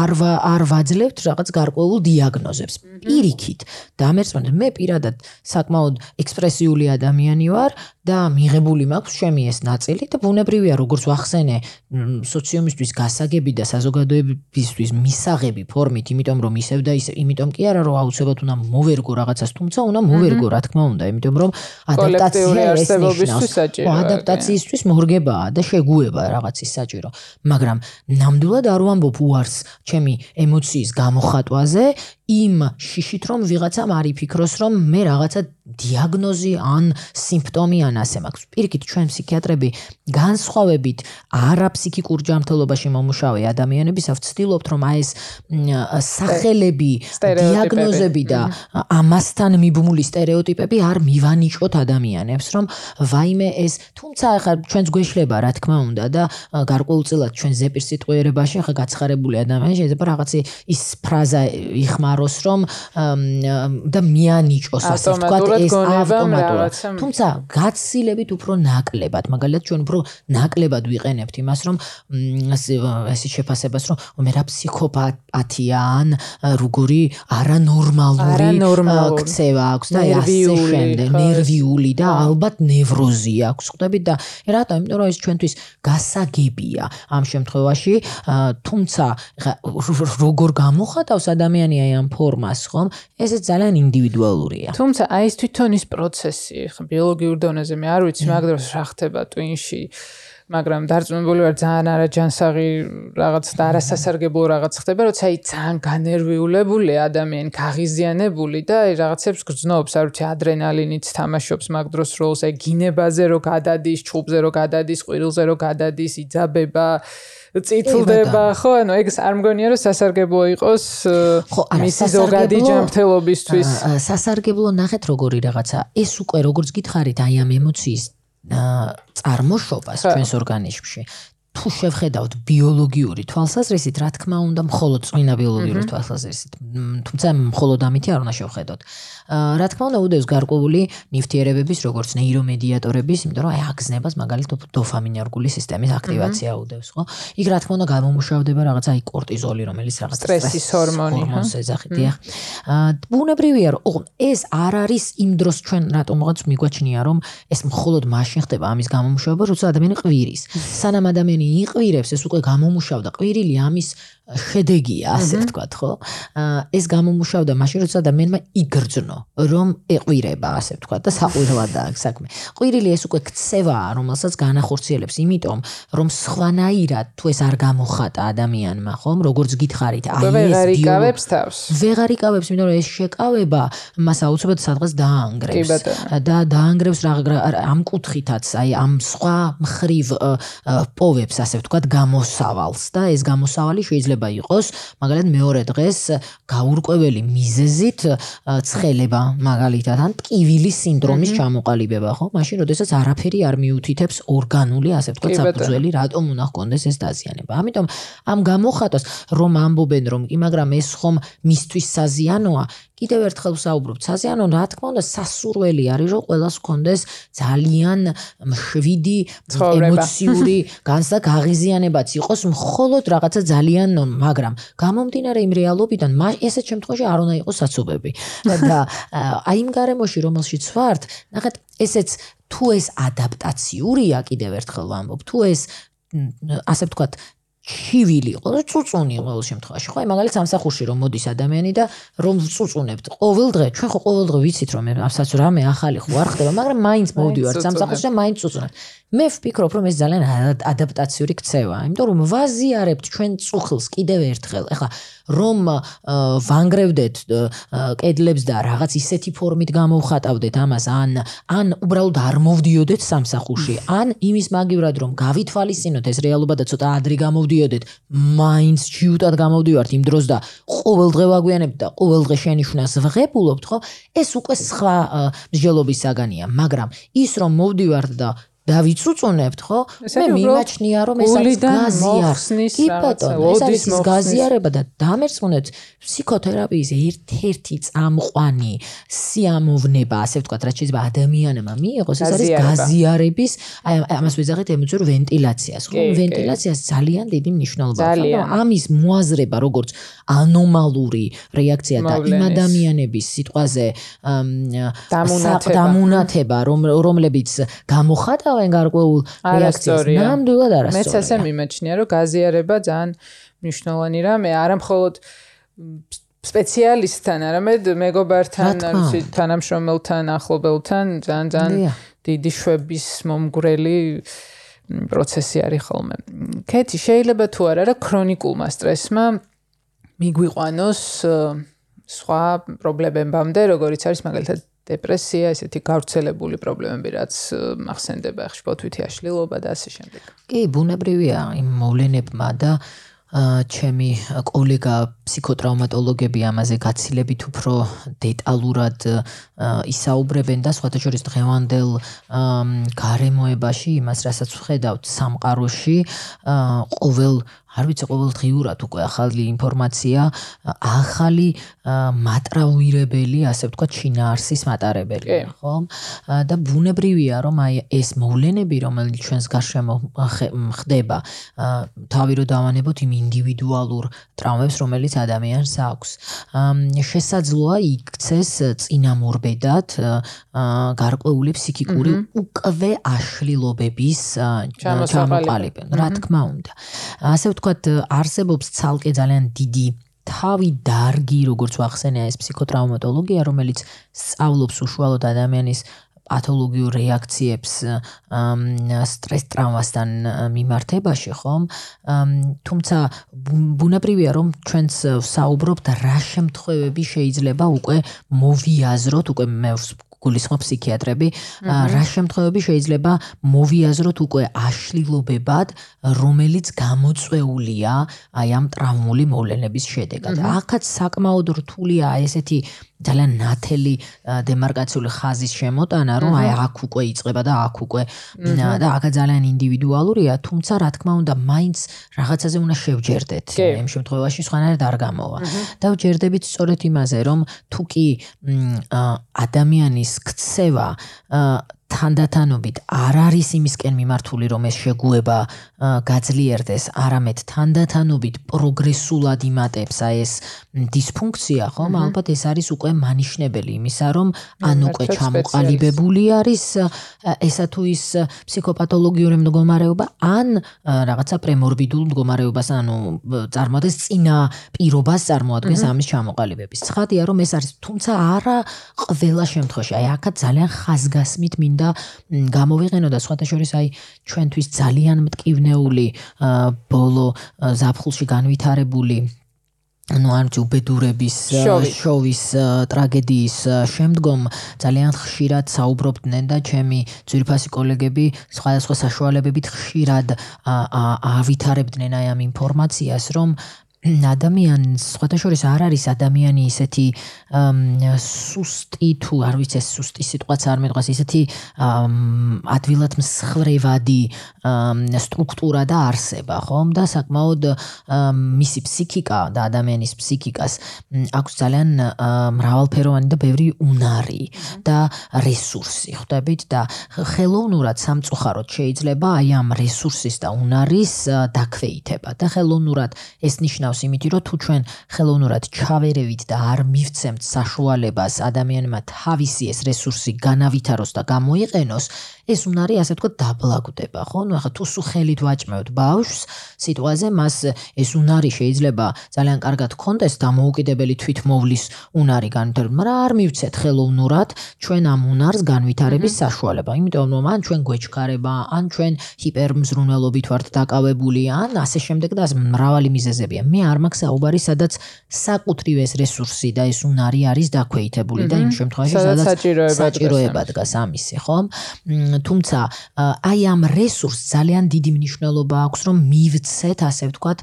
არ არ ვაძლევთ რაღაც გარკვეულ დიაგნოზებს. პირიქით დამერწმუნდით მე პირადად საკმაოდ ექსპრესიული ადამიანი ვარ და მიღებული მაქვს ჩემი ეს ნაწილი და ბუნებრივია როგორც ვახსენე სოციუმისთვის გასაგები და საზოგადოებისთვის მისაღები ფორმით, იმიტომ რომ ისევ და ისევ, იმიტომ კი არა რომ აუცილებლად უნდა მოვერგო რაღაცას, თუმცა უნდა მოვერგო რა თქმა უნდა, იმიტომ რომ ადაპტაცია ეს ნიშნავს. ადაპტაციისთვის მორგებაა და შეგუება რაღაცის საჭირო. მაგრამ ნამდვილად არ ვამბობ უარს ჩემი ემოციის გამოხატვაზე, იმ შიშით, რომ ვიღაცამ არ იფიქროს, რომ მე რაღაცა დიაგნოზი ან სიმპტომი ან ასე მაქვს. პირიქით, ჩვენ ფსიქიატრები განსხვავებით არაფსიქიკურ ჯანმრთელობაში მომუშავე ადამიანებისა ვცდილობთ, რომ აი ეს სახელები, დიაგნოზები და ამასთან მიბმული стереოტიპები არ მივანიჭოთ ადამიანებს, რომ ვაიმე ეს, თუმცა ახლა ჩვენს გვეშლება, რა თქმა უნდა და გარკვეულწილად ჩვენ ზეპირ სიტყვიერებაში ახლა გაცხარებული ადამიანი შეიძლება რაღაცი ის ფრაზა იხმარო იხმაროს რომ და მიანიჭოს ასე ვთქვათ ეს ავტომატურად თუმცა გაცილებით უფრო ნაკლებად მაგალითად ჩვენ უფრო ნაკლებად ვიყენებთ იმას რომ ეს შეფასებას რომ მე რა ფსიქოპათია ან როგორი არანორმალური ქცევა აქვს და ასე შემდეგ. ნერვიული და ალბათ ნევროზი აქვს ხვდებით და რატომ იმიტომ რომ ეს ჩვენთვის გასაგებია ამ შემთხვევაში თუმცა როგორ გამოხატავს ადამიანი აი ამ ფორმას ხომ? ესე ძალიან ინდივიდუალურია. თუმცა აი ეს თვითონ ის პროცესი ხო ბიოლოგიურ დონეზე მე არ ვიცი მაგდროს რა ხდება ტვინში მაგრამ დარწმუნებული ვარ ძალიან არაჯანსაღი რაღაც და არასასარგებლო რაღაც ხდება, როცა აი ძალიან განერვიულებული ადამიანი, გაღიზიანებული და აი რაღაცებს გრძნობს, არ ვიცი, ადრენალინით თამაშობს მაგ დროს როლს, აი გინებაზე რო გადადის, ჩუბზე რო გადადის, ყვირილზე რო გადადის, იძაბება წითლდება, ხო, ანუ ეგ არ მგონია რომ სასარგებლო იყოს მისი ზოგადი ჯანმრთელობისთვის. სასარგებლო ნახეთ როგორი რაღაცა. ეს უკვე როგორც გითხარით, აი ამ ემოციის წარმოშობას ჩვენს ორგანიზმში თუ შევხედავთ ბიოლოგიური თვალსაზრისით, რა თქმა უნდა, მხოლოდ წინა ბიოლოგიური თვალსაზრისით, თუმცა მხოლოდ ამითი არ უნდა შევხედოთ. რა თქმა უნდა, უდევს გარკვეული ნივთიერებების, როგორც ნეირომედიატორების, იმიტომ რომ აი აგზნებას მაგალითად დოფამინერგული სისტემის აქტივაცია უდევს, ხო? იქ რა თქმა უნდა გამომუშავდება რაღაც აი კორტიზოლი, რომელიც რაღაც სტრესის ჰორმონი, ჰორმონს ეძახით, აა ბუნებრივია, რომ ეს არ არის იმ დროს ჩვენ რატომღაც მიგვაჩნია, რომ ეს მხოლოდ მაშინ ხდება ამის გამომუშავება, როცა ადამიანი ყვირის. სანამ ადამიანი ადამიანი იყვირებს, ეს უკვე გამომუშავდა ყვირილი ამის შედეგია, ასე ვთქვათ, ხო? ეს გამომუშავდა მაშინ, როცა ადამიანმა იგრძნო, რომ ეყვირება, ასე ვთქვათ, და საყვირლადაა საქმე. ყვირილი ეს უკვე ქცევაა, რომელსაც განახორციელებს, იმიტომ რომ სხვანაირად თუ ეს არ გამოხატა ადამიანმა, ხომ? როგორც გითხარით, აი ეს ვეღარ იკავებს თავს. ვეღარ იკავებს, იმიტომ რომ ეს შეკავება მას აუცილებლად სადღაც დაანგრევს. და დაანგრევს ამ კუთხითაც, აი ამ სხვა მხრივ პოვებს ასე ვთქვათ გამოსავალს და ეს გამოსავალი შეიძლება იყოს მაგალითად მეორე დღეს გაურკვეველი მიზეზით ცხელება მაგალითად ან ტკივილის სინდრომის ჩამოყალიბება ხო? მაშინ როდესაც არაფერი არ მიუთითებს ორგანული ასე ვთქვათ საფუძველი რატომ უნდა ჰქონდეს ეს დაზიანება? ამიტომ ამ გამოხატვას რომ ამბობენ რომ კი მაგრამ ეს ხომ მისთვის საზიანოა კიდევ ერთხელ ვსაუბრობ საზიანო რა თქმა უნდა სასურველი არის რომ ყოველას გქონდეს ძალიან მშვიდი ემოციური განსა ღაღიზიანებაც იყოს. მხოლოდ რაღაცა ძალიან მაგრამ გამომდინარე იმ რეალობიდან ესეთ შემთხვევაში არ უნდა იყოს საცობები. და აი იმ გარემოში რომელშიც ვართ ნახეთ ესეც თუ ეს ადაპტაციურია კიდევ ერთხელ ვამბობ თუ ეს ასე ვთქვათ ჩივილი იყო და წუწუნი ყოველ შემთხვევაში. ხო აი მაგალითად სამსახურში რომ მოდის ადამიანი და რომ წუწუნებთ ყოველ დღე ჩვენ ხო ყოველ დღე ვიცით რომ ამსაც რამე ახალი ხო არ ხდება მაგრამ მაინც მოვდივართ სამსახურში და მაინც წუწუნებთ. მე ვფიქრობ რომ ეს ძალიან ადაპტაციური ქცევაა იმიტომ რომ ვაზიარებთ ჩვენ წუხილს კიდევ ერთხელ. ეხლა რომ ვანგრევდეთ კედლებს და რაღაც ისეთი ფორმით გამოვხატავდეთ ამას ან ან უბრალოდ არ მოვდიოდეთ სამსახურში ან იმის მაგივრად რომ გავითვალისწინოთ ეს რეალობა და ცოტა ადრე გამოვდიოდეთ მაინც ჩიუტად გამოვდივართ იმ დროს და ყოველ დღე ვაგვიანებთ და ყოველ დღე შენიშვნას ვღებულობთ ხო? ეს უკვე სხვა მსჯელობის საგანია მაგრამ ის რომ მოვდივართ და დავიწუწუნებთ ხო? მე მიმაჩნია რომ ეს არის გაზიარების კი ბატონო, ეს არის გაზიარება და დამერწმუნეთ ფსიქოთერაპიის ერთ-ერთი წამყვანი სიამოვნება, ასე ვთქვათ, რაც შეიძლება ადამიანმა მიიღოს, ეს არის გაზიარების, აი ამას ვეძახით ემოციურ ვენტილაციას, ხო? ვენტილაციას ძალიან დიდი მნიშვნელობა აქვს. ამის მოაზრება, როგორც ანომალური რეაქცია და იმ ადამიანების სიტყვაზე დამუნათება, რომლებიც გამოხატა აკავენ გარკვეულ რეაქციას. ნამდვილად არასწორია. მეც ასე მიმაჩნია, რომ გაზიარება ძალიან მნიშვნელოვანი რამე, არა მხოლოდ სპეციალისტთან, არამედ მეგობართან, ანუ თანამშრომელთან, ახლობელთან, ძალიან ძალიან დიდი შვების მომგვრელი პროცესი არის ხოლმე. კეთი, შეიძლება თუ არა რა ქრონიკულმა სტრესმა მიგვიყვანოს სხვა პრობლემებამდე, როგორიც არის მაგალითად დეპრესია, ესეთი გავრცელებული პრობლემები, რაც ახსენდება ხშპოთვითი აშლილობა და ასე შემდეგ. კი, ბუნებრივია იმ მოვლენებმა და ჩემი კოლეგა ფსიქოტრაუმატოლოგები ამაზე გაცილებით უფრო დეტალურად ისაუბრებენ და შორის დღევანდელ გარემოებაში იმას რასაც ვხედავთ სამყაროში ყოველ არ ვიცი ყოველდღიურად უკვე ახალი ინფორმაცია, ახალი მატრაუირებელი, ასე ვთქვათ, შინაარსის მატარებელი, ხო? და ბუნებრივია, რომ აი ეს მოვლენები, რომელიც ჩვენს გარშემო ხდება, თავი რო დავანებოთ იმ ინდივიდუალურ ტრავმებს, რომელიც ადამიანს აქვს. შესაძლოა იქცეს წინამორბედად გარკვეული ფსიქიკური უკვე აშლილობების ჩამოყალიბება, რა თქმა უნდა. ასე ვთქვათ, არსებობს ცალკე ძალიან დიდი თავი დარგი, როგორც ვახსენე ეს ფსიქოტრაუმატოლოგია, რომელიც სწავლობს უშუალოდ ადამიანის პათოლოგიურ რეაქციებს სტრეს ტრავმასთან მიმართებაში, ხომ? თუმცა ბუნებრივია, რომ ჩვენც საუბრობთ რა შემთხვევები შეიძლება უკვე მოვიაზროთ, უკვე მე გულისხმობ ფსიქიატრები, რა შემთხვევები შეიძლება მოვიაზროთ უკვე აშლილობებად, რომელიც გამოწვეულია აი ამ ტრავმული მოვლენების შედეგად. ახაც საკმაოდ რთულია ესეთი ძალიან ნათელი დემარკაციული ხაზის შემოტანა, რომ აი აქ უკვე იწება და აქ უკვე და აქ ძალიან ინდივიდუალურია, თუმცა რა თქმა უნდა, მაინც რაღაცაზე უნდა შევჯერდეთ. იმ შემთხვევაში სხვანაირად არ გამოვა. და ვჯერდებით სწორედ იმაზე, რომ თუ კი ადამიანის ქცევა თანდათანობით არ არის იმისკენ მიმართული რომ ეს შეგუება გაძლიერდეს, არამედ თანდათანობით პროგრესულად იმატებს აი ეს დისფუნქცია, ხომ? ალბათ ეს არის უკვე მანიშნებელი იმისა, რომ ან უკვე ჩამოყალიბებული არის ესა თუ ის ფსიქოპათოლოგიური მდგომარეობა, ან რაღაცა პრემორბიდულ მდგომარეობას, ანუ წარმოადგენს წინა პირობას წარმოადგენს ამის ჩამოყალიბების. ცხადია, რომ ეს არის, თუმცა არა ყველა შემთხვევაში. აი აქაც ძალიან ხაზგასმით მინდა გამოვიყენო და სხვათა შორის აი ჩვენთვის ძალიან მტკივნეული ბოლო ზაფხულში განვითარებული ну არც უბედურების შოვის. ტრაგედიის შემდგომ ძალიან ხშირად საუბრობდნენ და ჩემი ძვირფასი კოლეგები სხვადასხვა საშუალებებით ხშირად ავითარებდნენ აი ამ ინფორმაციას რომ ადამიანს სხვადასხვა არ არის ადამიანი ისეთი სუსტი თუ არ ვიცი ეს სუსტი სიტყვაც არ მეტყვას ისეთი ადვილად მსხრევადი სტრუქტურა და არსება ხომ? და საკმაოდ მისი ფსიქიკა და ადამიანის ფსიქიკას აქვს ძალიან მრავალფეროვანი და ბევრი უნარი და რესურსი ხვდებით და ხელოვნურად სამწუხაროდ შეიძლება აი ამ რესურსის და უნარის დაქვეითება და ხელოვნურად ეს ნიშნავს ნიშნავს იმით, რომ თუ ჩვენ ხელოვნურად ჩავერევით და არ მივცემთ საშუალებას ადამიანმა თავისი ეს რესურსი განავითაროს და გამოიყენოს, ეს უნარი ასე თქო დაბლაგდება, ხო? ნუ ახლა თუ სულ ხელით ვაჭმევთ ბავშვს სიტყვაზე, მას ეს უნარი შეიძლება ძალიან კარგად კონდეს და მოუკიდებელი თვითმოვლის უნარი განვითარდეს, მაგრამ არ მივცეთ ხელოვნურად ჩვენ ამ უნარს განვითარების საშუალება, იმიტომ რომ ან ჩვენ გვეჩქარება, ან ჩვენ ჰიპერმზრუნველობით ვართ დაკავებული, ან ასე შემდეგ და მრავალი მიზეზებია. მე არ მაქვს საუბარი, სადაც საკუთრივ ეს რესურსი და ეს უნარი არის დაქვეითებული და იმ შემთხვევაში სადაც საჭიროება დგას ამისი, ხო? თუმცა აი ამ რესურსს ძალიან დიდი მნიშვნელობა აქვს რომ მივცეთ ასე ვთქვათ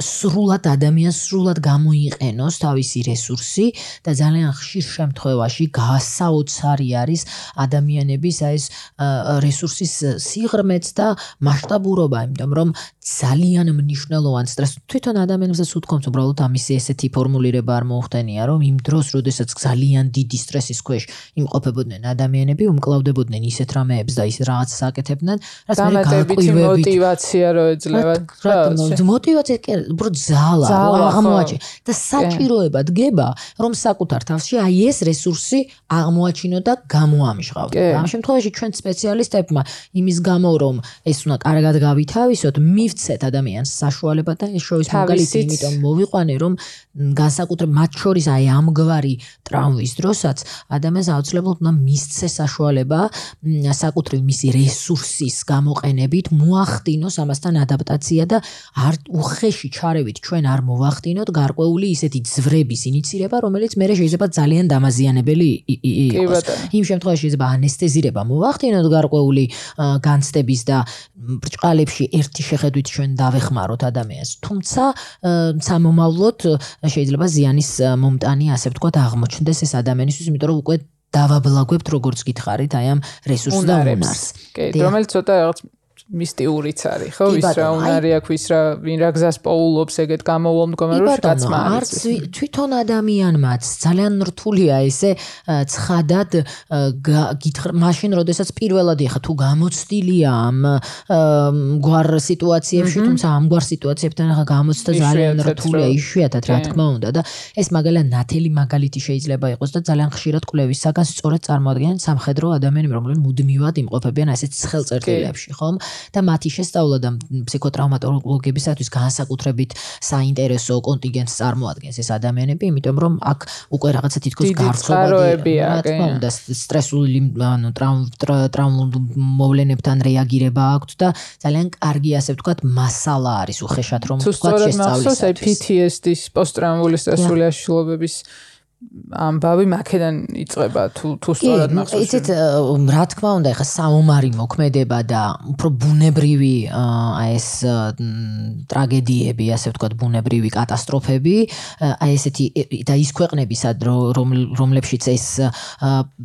სრულად ადამიანს სრულად გამოიყენოს თავისი რესურსი და ძალიან ხშირ შემთხვევაში გასაოცარი არის ადამიანების აი ეს რესურსის სიღრმეც და მასშტაბურობა იმიტომ რომ ძალიან მნიშვნელოვანს და თვითონ ადამიანებსაც უთქვამს უბრალოდ ამისი ესეთი ფორმულირება არ მოუხდენია, რომ იმ დროს, როდესაც ძალიან დიდი სტრესის ქვეშ იმყოფებოდნენ ადამიანები, უმკლავდებოდნენ ისეთ რამეებს და ის რაღაც საკეთებდნენ, რაც მე გამატებითი мотивация რო ეძლევა. რა мотивация უბრალოდ ზალა რო აღმოაჩინე და საჭიროება დგება, რომ საკუთარ თავში აი ეს რესურსი აღმოაჩინო და გამოამჟღავნო. ამ შემთხვევაში ჩვენ სპეციალისტებმა იმის გამო რომ ეს უნდა კარგად გავითავისოთ, მივცეთ ადამიანს საშუალება და ეს შოვის მაგალითი იმიტომ მოვიყვანე რომ განსაკუთრებით მათ შორის აი ამგვარი ტრავმის დროსაც ადამიანს აუცილებლად უნდა მისცეს საშუალება საკუთრივ მისი რესურსის გამოყენებით მოახდინოს ამასთან ადაპტაცია და არ უხეში ჩარევით ჩვენ არ მოვახდინოთ გარკვეული ისეთი ძვრების ინიცირება, რომელიც მე შეიძლება ძალიან დამაზიანებელი იყოს. იმ შემთხვევაში შეიძლება ანესთეზირება მოვახდინოთ გარკვეული განცდების და ბრჭყალებში ერთი შეხედვით ჩვენ დავეხმაროთ ადამიანს. თუმცა სამომავლოდ შეიძლება ზიანის მომტანი ასე ვთქვათ აღმოჩნდეს ეს ადამიანისთვის, იმიტომ რომ უკვე დავაბლაგვებთ როგორც გითხარით აი ამ რესურსს და უნარს. კი, რომელიც ცოტა რაღაც მისტიურიც არის, ხო? ვის რა უნარი აქვს, ვის რა ვინ რა გზას პოულობს, ეგეთ გამოვლ მდგომარეობაში გაცმა არის. არც თვითონ ადამიანმაც ძალიან რთულია ესე ცხადად გითხრ მაშინ როდესაც პირველად ეხა თუ გამოცდილია ამ გვარ სიტუაციებში, თუმცა ამ გვარ სიტუაციებთან ახლა გამოცდა ძალიან რთულია იშვიათად რა თქმა უნდა და ეს მაგალითად ნათელი მაგალითი შეიძლება იყოს და ძალიან ხშირად კვლევისაგან სწორად წარმოადგენენ სამხედრო ადამიანები, რომლებიც მუდმივად იმყოფებიან ასეთ ცხელწერტილებში, ხომ? და მათი შესწავლა და ფსიქოტრაუმატოლოგებისათვის განსაკუთრებით საინტერესო კონტინგენტს წარმოადგენს ეს ადამიანები, იმიტომ რომ აქ უკვე რაღაცა თითქოს გარცხობებია, რა თქმა უნდა, სტრესული ანუ ტრაუმულ მოვლენებთან რეაგირება აქვს და ძალიან კარგი ასე ვთქვათ, მასალა არის უხეშად რომ ვთქვათ შესწავლის. PTSD-ის პოსტტრაუმული სტრესული აშლილობების ამბავი მაქედან იწება თუ თუ სწორად მახსოვს. იცით რა თქმა უნდა ეხა საომარი მოქმედება და უფრო ბუნებრივი აი ეს ტრაგედიები, ასე ვთქვათ, ბუნებრივი კატასტროფები, აი ესეთი და ის ქვეყნები სად რომლებშიც ეს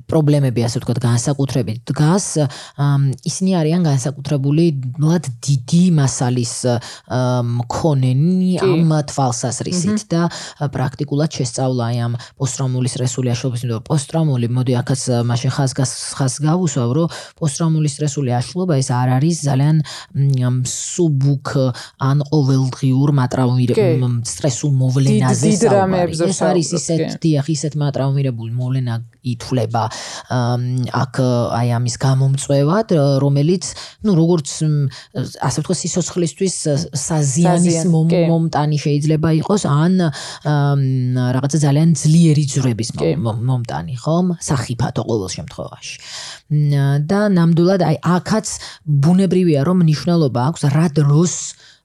პრობლემები, ასე ვთქვათ, განსაკუთრებით დგას, ისინი არიან განსაკუთრებული მლად დიდი მასალის მქონენი ამ თვალსაზრისით და პრაქტიკულად შესწავლა აი ამ პოსტრაუმული სტრესული აშლილობის, იმიტომ რომ პოსტრაუმული, მოდი აქაც მაშინ ხას ხას გავუსვავ, რომ პოსტრაუმული სტრესული აშლილობა ეს არ არის ძალიან სუბუქ ან ყოველდღიურ მატრაუმირებულ სტრესულ მოვლენაზე საუბარი. ეს არის ისეთ დიახ, ისეთ მატრაუმირებული მოვლენა ითვლება აქ აი ამის გამომწვევად, რომელიც, ну, როგორც ასე ვთქვათ, სიცოცხლისთვის საზიანის მომტანი შეიძლება იყოს, ან რაღაცა ძალიან ძლიერი ძრების მომტანი, ხომ? სახიფათო ყოველ შემთხვევაში. და ნამდვილად აი აქაც ბუნებრივია რომ მნიშვნელობა აქვს რა დროს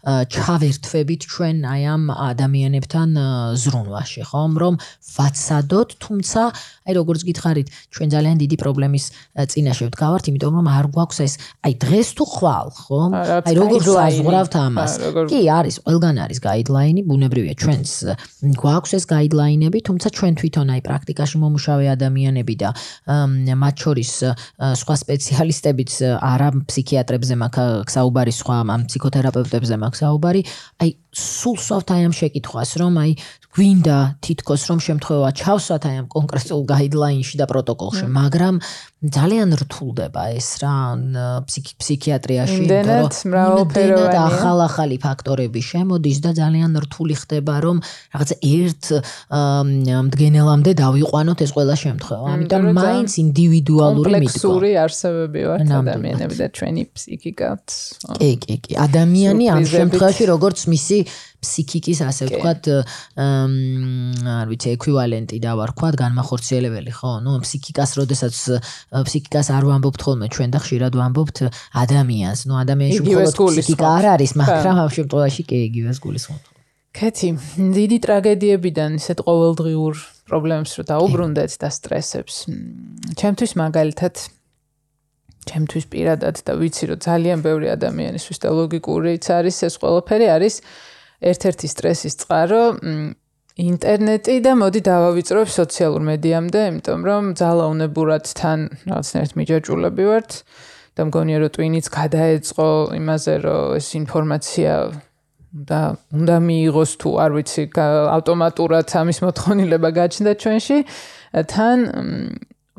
ჩავერთვებით ჩვენ აი ამ ადამიანებთან ზრუნვაში, ხომ? რომ ვაცადოთ, თუმცა აი როგორც გითხარით, ჩვენ ძალიან დიდი პრობლემის წინაშე ვდგავართ, იმიტომ რომ არ გვაქვს ეს აი დღეს თუ ხვალ, ხომ? აი როგორც საზღვრავთ ამას. კი, არის, ყველგან არის გაიდლაინი, ბუნებრივია, ჩვენს გვაქვს ეს გაიდლაინები, თუმცა ჩვენ თვითონ აი პრაქტიკაში მომუშავე ადამიანები და მათ შორის სხვა სპეციალისტებიც არა ფსიქიატრებზე მაქვს საუბარი, სხვა ამ ფსიქოთერაპევტებზე მაქვს საუბარი, აი სულ სვავთ აი ამ შეკითხვას, რომ აი გვინდა თითქოს რომ შემთხვევა ჩავსვათ აი ამ კონკრეტულ გაიდლაინში და პროტოკოლში, მაგრამ ძალიან რთულდება ეს რა ფსიქიატრიაში, იმიტომ რომ ახალ-ახალი ფაქტორები შემოდის და ძალიან რთული ხდება რომ რაღაცა ერთ მდგენელამდე დავიყვანოთ ეს ყველა შემთხვევა. ამიტომ მაინც ინდივიდუალური მიდგომა. კომპლექსური არსებები ვართ ადამიანები და ჩვენი ფსიქიკაც. კი, კი, კი. ადამიანი ამ შემთხვევაში როგორც მისი ფსიქიკის ასე ვთქვათ არ ვიცი ეკვივალენტი და ვარქვათ განმახორციელებელი ხო? ნუ ფსიქიკას როდესაც ფსიქიკას არ ვამბობთ ხოლმე ჩვენ და ხშირად ვამბობთ ადამიანს. ნუ ადამიანში მხოლოდ ფსიქიკა არ არის მაგრამ ამ შემთხვევაში კი იგივეს გულისხმობთ კეთი დიდი ტრაგედიებიდან ისეთ ყოველდღიურ პრობლემებს რო დაუბრუნდეთ და სტრესებს ჩემთვის მაგალითად ჩემთვის პირადად და ვიცი რომ ძალიან ბევრი ადამიანისთვის და ლოგიკურიც არის ეს ყველაფერი არის ერთ-ერთი სტრესის წყარო ინტერნეტი და მოდი დავავიწროთ სოციალურ მედიამდე, იმიტომ რომ ძალაუნებურად თან რაღაცნაირად მიჯაჭულები ვართ და მგონია რომ ტვინიც გადაეწყო იმაზე რომ ეს ინფორმაცია და უნდა მიიღოს თუ არ ვიცი ავტომატურად ამის მოთხოვნილება გაჩნდა ჩვენში თან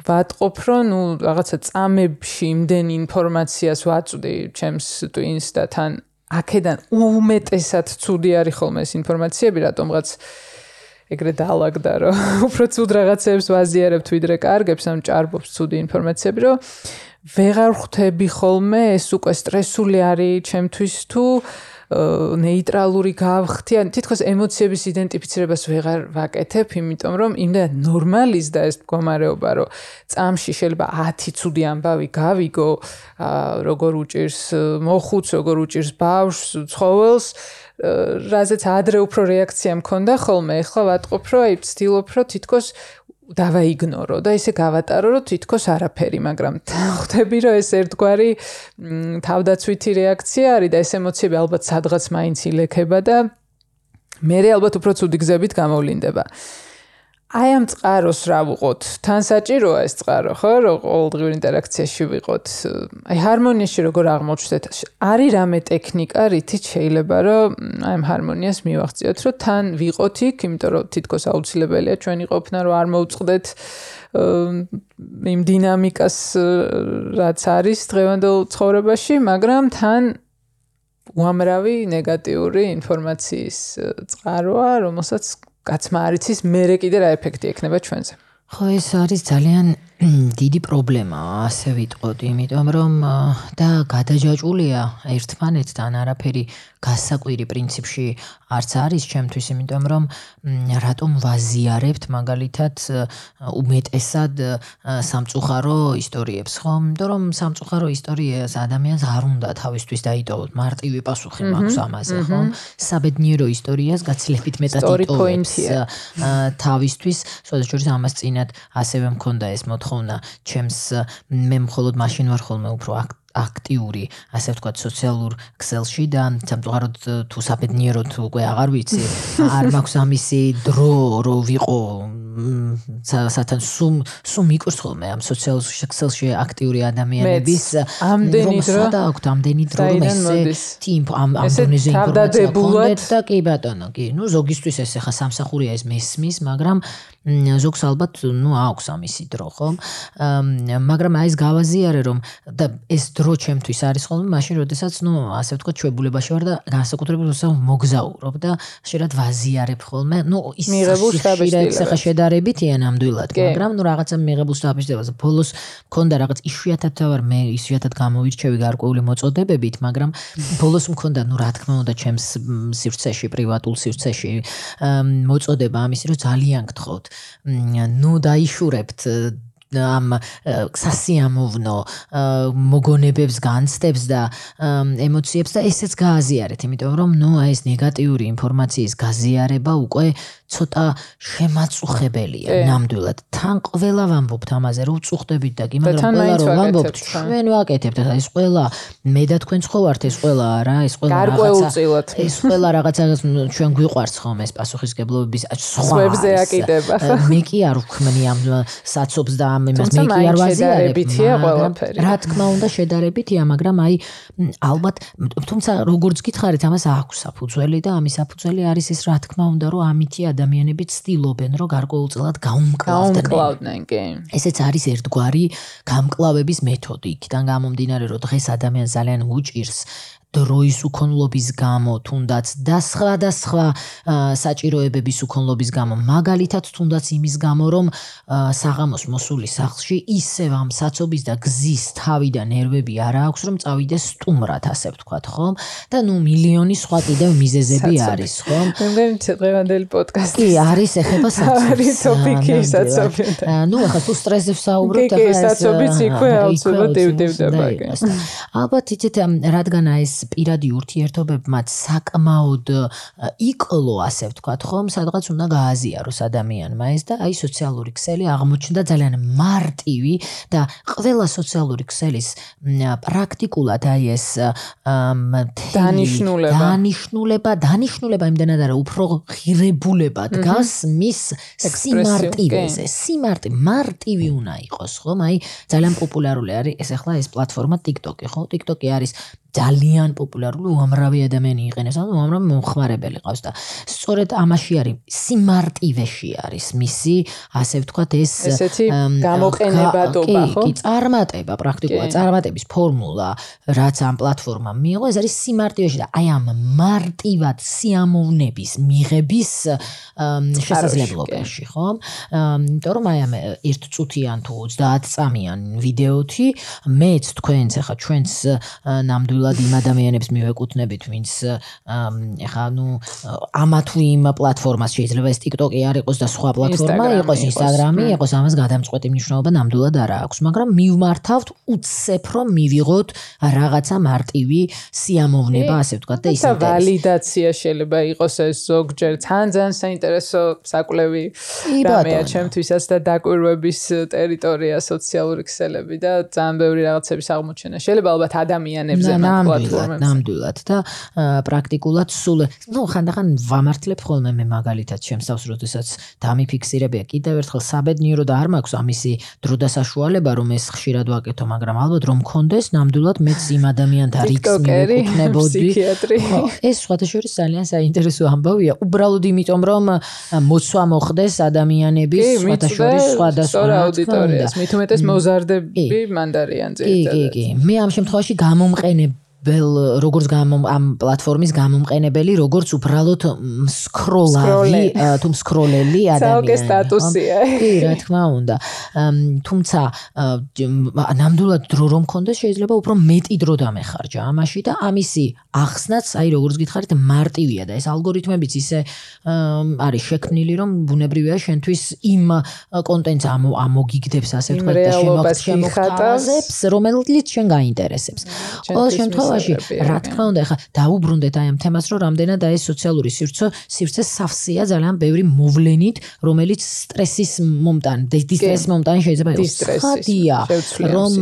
ვატყობ რომ ნუ რაღაცა წამებში იმდენი ინფორმაციას ვაწვდი ჩემს ტვინს და თან აქედან უმეტესად ცუდი არის ხოლმე ეს ინფორმაციები, რატომღაც ეგრე დაალაგდა, რომ უფრო ცუდ რაღაცებს ვაზიარებთ ვიდრე კარგებს, ამ ჭარბობს ცუდი ინფორმაციები, რომ ვეღარ ხვდები ხოლმე ეს უკვე სტრესული არის ჩემთვის თუ ნეიტრალური გავხდი, ან თითქოს ემოციების იდენტიფიცირებას ვეღარ ვაკეთებ, იმიტომ რომ იმდენ ნორმალიზდა ეს მდგომარეობა, რომ წამში შეიძლება 10 ცუდი ამბავი გავიგო, როგორ უჭირს მოხუც, როგორ უჭირს ბავშვს, ცხოველს, რაზეც ადრე უფრო რეაქცია მქონდა ხოლმე, ეხლა ვატყობ, რომ აი ვცდილობ, რომ თითქოს დავაიგნორო და ისე გავატარო რომ თითქოს არაფერი, მაგრამ ხვდები რომ ეს ერთგვარი თავდაცვითი რეაქცია არის და ეს ემოციები ალბათ სადღაც მაინც ილექება და მე ალბათ უფრო ცუდი გზებით გამოვლინდება. აი ამ წყაროს რა ვუყოთ? თან საჭიროა ეს წყარო, ხო? რომ ყოველდღიურ ინტერაქციაში ვიყოთ. აი ჰარმონიაში როგორ აღმოჩნდეთ? არის რამე ტექნიკა, რითიც შეიძლება რომ აი ამ ჰარმონიას მივახციოთ, რომ თან ვიყოთ იქ, იმიტომ რომ თითქოს აუცილებელია ჩვენი ყოფნა, რომ არ მოუწყდეთ იმ დინამიკას, რაც არის დღევანდელ ცხოვრებაში, მაგრამ თან უამრავი ნეგატიური ინფორმაციის წყაროა, რომელსაც კაცმა არ იცის მერე კიდე რა ეფექტი ექნება ჩვენზე. ხო ეს არის ძალიან დიდი პრობლემა, ასე ვიტყოდი, იმიტომ რომ და გადაჯაჭულია ერთმანეთთან არაფერი გასაკვირი პრინციპში არც არის ჩემთვის, იმიტომ რომ რატომ ვაზიარებთ მაგალითად უმეტესად სამწუხარო ისტორიებს, ხო? იმიტომ რომ სამწუხარო ისტორიას ადამიანს არ უნდა თავისთვის დაიტოვოთ, მარტივი პასუხი მაქვს ამაზე, ხო? საბედნიერო ისტორიას გაცილებით მეტად იტოვებს თავისთვის, შესაძლოა შორის ამას წინათ ასევე მქონდა ეს მოთხოვნა, ჩემს მე მხოლოდ მაშინ ვარ ხოლმე უფრო აქტ აქტიური, ასე ვთქვათ, სოციალურ ქსელში და სამწუხაროდ თუ საბედნიეროდ უკვე აღარ ვიცი, არ მაქვს ამისი დრო, რომ ვიყო სათან სუმ სუმ იკურს ხოლმე ამ სოციალურ ქსელში აქტიური ადამიანების ამდენი დრო და აქვს ამდენი დრო ესე ტიმ ამ ამ დონეზე ინფორმაცია გქონდეთ და კი ბატონო კი ნუ ზოგისთვის ეს ახლა სამსახურია ეს მესმის მაგრამ ზოგს ალბათ ნუ აქვს ამისი დრო ხო მაგრამ აი ეს გავაზიარე რომ და ეს დრო ჩემთვის არის ხოლმე მაშინ როდესაც ნუ ასე ვთქვათ ჩვეულებაში ვარ და განსაკუთრებით უსავ მოგზაურობ და შეიძლება ვაზიარებ ხოლმე ნუ ის მიღებულ შტაბის ხა შე შედარებითია ნამდვილად, მაგრამ ნუ რაღაცა მიღებულ სტაბილიზებას ბოლოს მქონდა რაღაც იშვიათად თავარ მე ისვიათად გამოირჩევი გარკვეული მოწოდებებით, მაგრამ ბოლოს მქონდა ნუ რა თქმა უნდა ჩემს სივრცეში, პრივატულ სივრცეში მოწოდება ამის, რომ ძალიან გთხოვთ. ნუ დაიშურებთ ამ სასიამოვნო მოგონებებს განცდებს და ემოციებს და ესეც გააზიარეთ, იმიტომ რომ ნუ აი ეს ნეგატიური ინფორმაციის გაზიარება უკვე ცოტა შემაწუხებელია ნამდვილად. თან ყველა ვამბობთ ამაზე, რომ უწუხდებით და კი, მაგრამ ყველა რომ ვამბობთ, ჩვენ ვაკეთებთ და ეს ყველა მე და თქვენ ხო ვართ ეს ყველა რა, ეს ყველა რაღაცა. ეს ყველა რაღაცა ჩვენ გვიყვარს ხომ ეს პასუხისგებლობების სხვა. სვებზე აკიდება. მე კი არ ვქმნი ამ საცობს და ამ იმას მე კი არ ვაზიარებია ყველაფერი. რა თქმა უნდა შედარებითია, მაგრამ აი ალბათ თუმცა როგორც გითხარით, ამას აქვს საფუძველი და ამის საფუძველი არის ეს რა თქმა უნდა, რომ ამითი ადამიანი ადამიანები ცდილობენ, რომ გარკვეულწილად გაუმკლავდნენ. გაუმკლავდნენ, კი. ესეც არის ერთგვარი გამკლავების მეთოდი. იქიდან გამომდინარე, რომ დღეს ადამიანს ძალიან უჭირს დროის უქონლობის გამო, თუნდაც და სხვა და სხვა საჭიროებების უქონლობის გამო, მაგალითად თუნდაც იმის გამო, რომ საღამოს მოსული სახლში ისევ ამ საცობის და გზის თავი და ნერვები არ აქვს, რომ წავიდეს სტუმრად, ასე ვთქვათ, ხომ? და ნუ მილიონი სხვა კიდევ მიზეზები არის, ხომ? მე მგონი დღევანდელი პოდკასტი. კი, არის ეხება საცობი. არის ტოპიკი საცობი. ნუ ახლა თუ სტრესზე ვსაუბრობთ, ახლა ეს საცობიც იქვე აუცილებლად დივდივდება. ალბათ იცით, რადგან ეს პირადი ურთიერთობები მათ საკმაოდ იკლო, ასე ვთქვათ, ხომ, სადღაც უნდა გააზიაროს ადამიანმა ეს და აი სოციალური ქსელი აღმოჩნდა ძალიან მარტივი და ყველა სოციალური ქსელის პრაქტიკულად აი ეს დანიშნულება დანიშნულება, დანიშნულება იმდენად არა, უფრო ღირებულება დგას მის სიმარტივეზე. სიმარტი მარტივი უნდა იყოს, ხომ? აი ძალიან პოპულარული არის ეს ახლა ეს პლატფორმა TikTok-ი, ხო? TikTok-ი არის ძალიან პოპულარული უამრავი ადამიანი იყენებს, ანუ უამრავი მომხმარებელი ყავს და სწორედ ამაში არის სიმარტივეში არის მისი, ასე ვთქვათ, ეს ესეთი გამოყენებადობა, ხო? კი, წარმატება, პრაქტიკულად წარმატების ფორმულა, რაც ამ პლატფორმამ მიიღო, ეს არის სიმარტივეში და აი ამ მარტივად სიამოვნების მიღების შესაძლებლობაში, ხო? იმიტომ რომ აი ამ ერთ წუთიან თუ 30 წამიან ვიდეოთი მეც თქვენც ახლა ჩვენც ნამდვილად ნამდვილად იმ ადამიანებს მივეკუთვნებით, ვინც ეხა ნუ ამა თუ იმ პლატფორმას შეიძლება ეს TikTok-ი არ იყოს და სხვა პლატფორმა იყოს, Instagram-ი იყოს, ამას გადამწყვეტი მნიშვნელობა ნამდვილად არ აქვს, მაგრამ მივმართავთ უცებ რომ მივიღოთ რაღაცა მარტივი სიამოვნება, ასე ვთქვათ და ისე ვალიდაცია შეიძლება იყოს ეს ზოგჯერ თან ძალიან საინტერესო საკვლევი რამეა ჩემთვისაც და დაკვირვების ტერიტორია სოციალური ქსელები და ძალიან ბევრი რაღაცების აღმოჩენა. შეიძლება ალბათ ადამიანებზე ნამდვილად ნამდვილად და პრაქტიკულად სულ ნუ ხანდახან ვამართლებ ხოლმე მე მაგალითად შემსავს როდესაც დამიფიქსირებია. კიდევ ერთხელ საბედნიერო და არ მაქვს ამისი დრო და საშუალება რომ ეს ხშირად ვაკეთო მაგრამ ალბათ რომ მქონდეს ნამდვილად მეც იმ ადამიანთან რიქს მივეკუთვნებოდი ეს სხვათა შორის ძალიან საინტერესო ამბავია. უბრალოდ იმიტომ რომ მოცვა მოხდეს ადამიანების სხვათა შორის სხვადასხვა აუდიტორიას. მით უმეტეს მოზარდები მანდარიან ძირითადად კი კი კი. მე ამ შემთხვევაში გამომყენებ ბელ როგორც ამ პლატფორმის გამომყენებელი როგორც უბრალოდ სკროლავი თუ სკროლელი ადამიანი. საუკე სტატუსია. კი, რა თქმა უნდა. თუმცა ნამდვილად დრო რომ მქონდეს შეიძლება უფრო მეტი დრო დამეხარჯა ამაში და ამისი ახსნაც აი როგორც გითხარით მარტივია და ეს ალგორითმებიც ისე არის შექმნილი რომ ბუნებრივია შენთვის იმ კონტენტს ამოგიგდებს ასე ვთქვათ და შემოხატავს რომელიც შენ გაინტერესებს. ყოველ შემთხვევაში შემთხვევაში რა თქმა უნდა ახლა დაუბრუნდეთ აი ამ თემას რომ რამდენად აი სოციალური სივრცე სივრცე სავსეა ძალიან ბევრი მოვლენით რომელიც სტრესის მომტანი დისტრესის მომტანი შეიძლება იყოს. ხადია რომ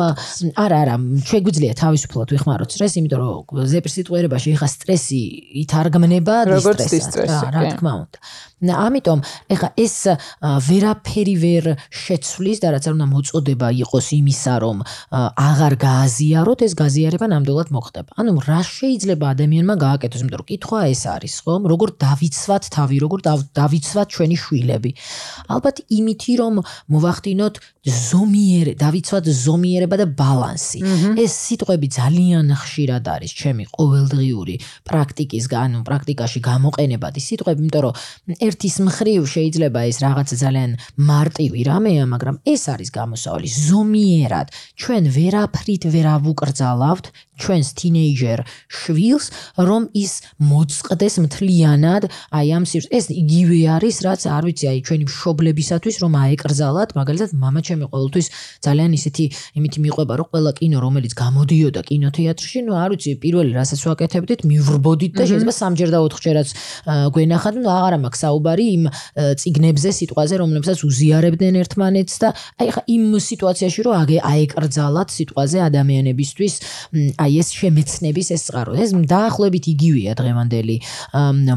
არა არა შეგვიძლია თავისუფლად ვიხმაროთ სტრესი იმიტომ რომ ზეპირ სიტყვიერებაში ხა სტრესი ითარგმნება დისტრესი რა თქმა უნდა ამიტომ ეხა ეს ვერაფერი ვერ შეცვლის და რაც არ უნდა მოწოდება იყოს იმისა რომ აღარ გააზიაროთ ეს გაზიარება ნამდვილად მოხდება. ანუ რა შეიძლება ადამიანმა გააკეთოს, იმიტომ რომ კითხვა ეს არის, ხომ? როგორ დავიცვათ თავი, როგორ დავიცვათ ჩვენი შვილები. ალბათ იმითი რომ მოვახდინოთ ზომიერე, დავიცვათ ზომიერება და ბალანსი. ეს სიტყვები ძალიან ხშირად არის ჩემი ყოველდღიური პრაქტიკის, ანუ პრაქტიკაში გამოყენებადი სიტყვები, იმიტომ რომ ერთის მხრივ შეიძლება ეს რაღაცა ძალიან მარტივი რამეა, მაგრამ ეს არის გამოსავალი ზომიერად. ჩვენ ვერაფრით ვერ ავუკრძალავთ ჩვენს ტინეიჯერ შვილს, რომ ის მოწყდეს მთლიანად აი ამ სირს. ეს იგივე არის, რაც არ ვიცი, აი ჩვენი მშობლებისათვის რომ აეკრძალათ, მაგალითად, мама ჩემი ყოველთვის ძალიან ისეთი იმითი მიყვება, რომ ყველა კინო, რომელიც გამოდიოდა კინოთეატრში, ნუ არ ვიცი, პირველი რასაც ვაკეთებდით, მივრბოდით და შეიძლება სამჯერ და ოთხჯერაც გვენახათ, ნუ აღარა მაქვს საუბარი იმ ციგნებზე, სიტყვაზე, რომლებსაც უზიარებდნენ ერთმანეთს და აი ხა იმ სიტუაციაში რომ აეკრძალათ სიტყვაზე ადამიანებისთვის აი ეს შემეცნების ეს წყარო. ეს დაახლოებით იგივეა დღევანდელი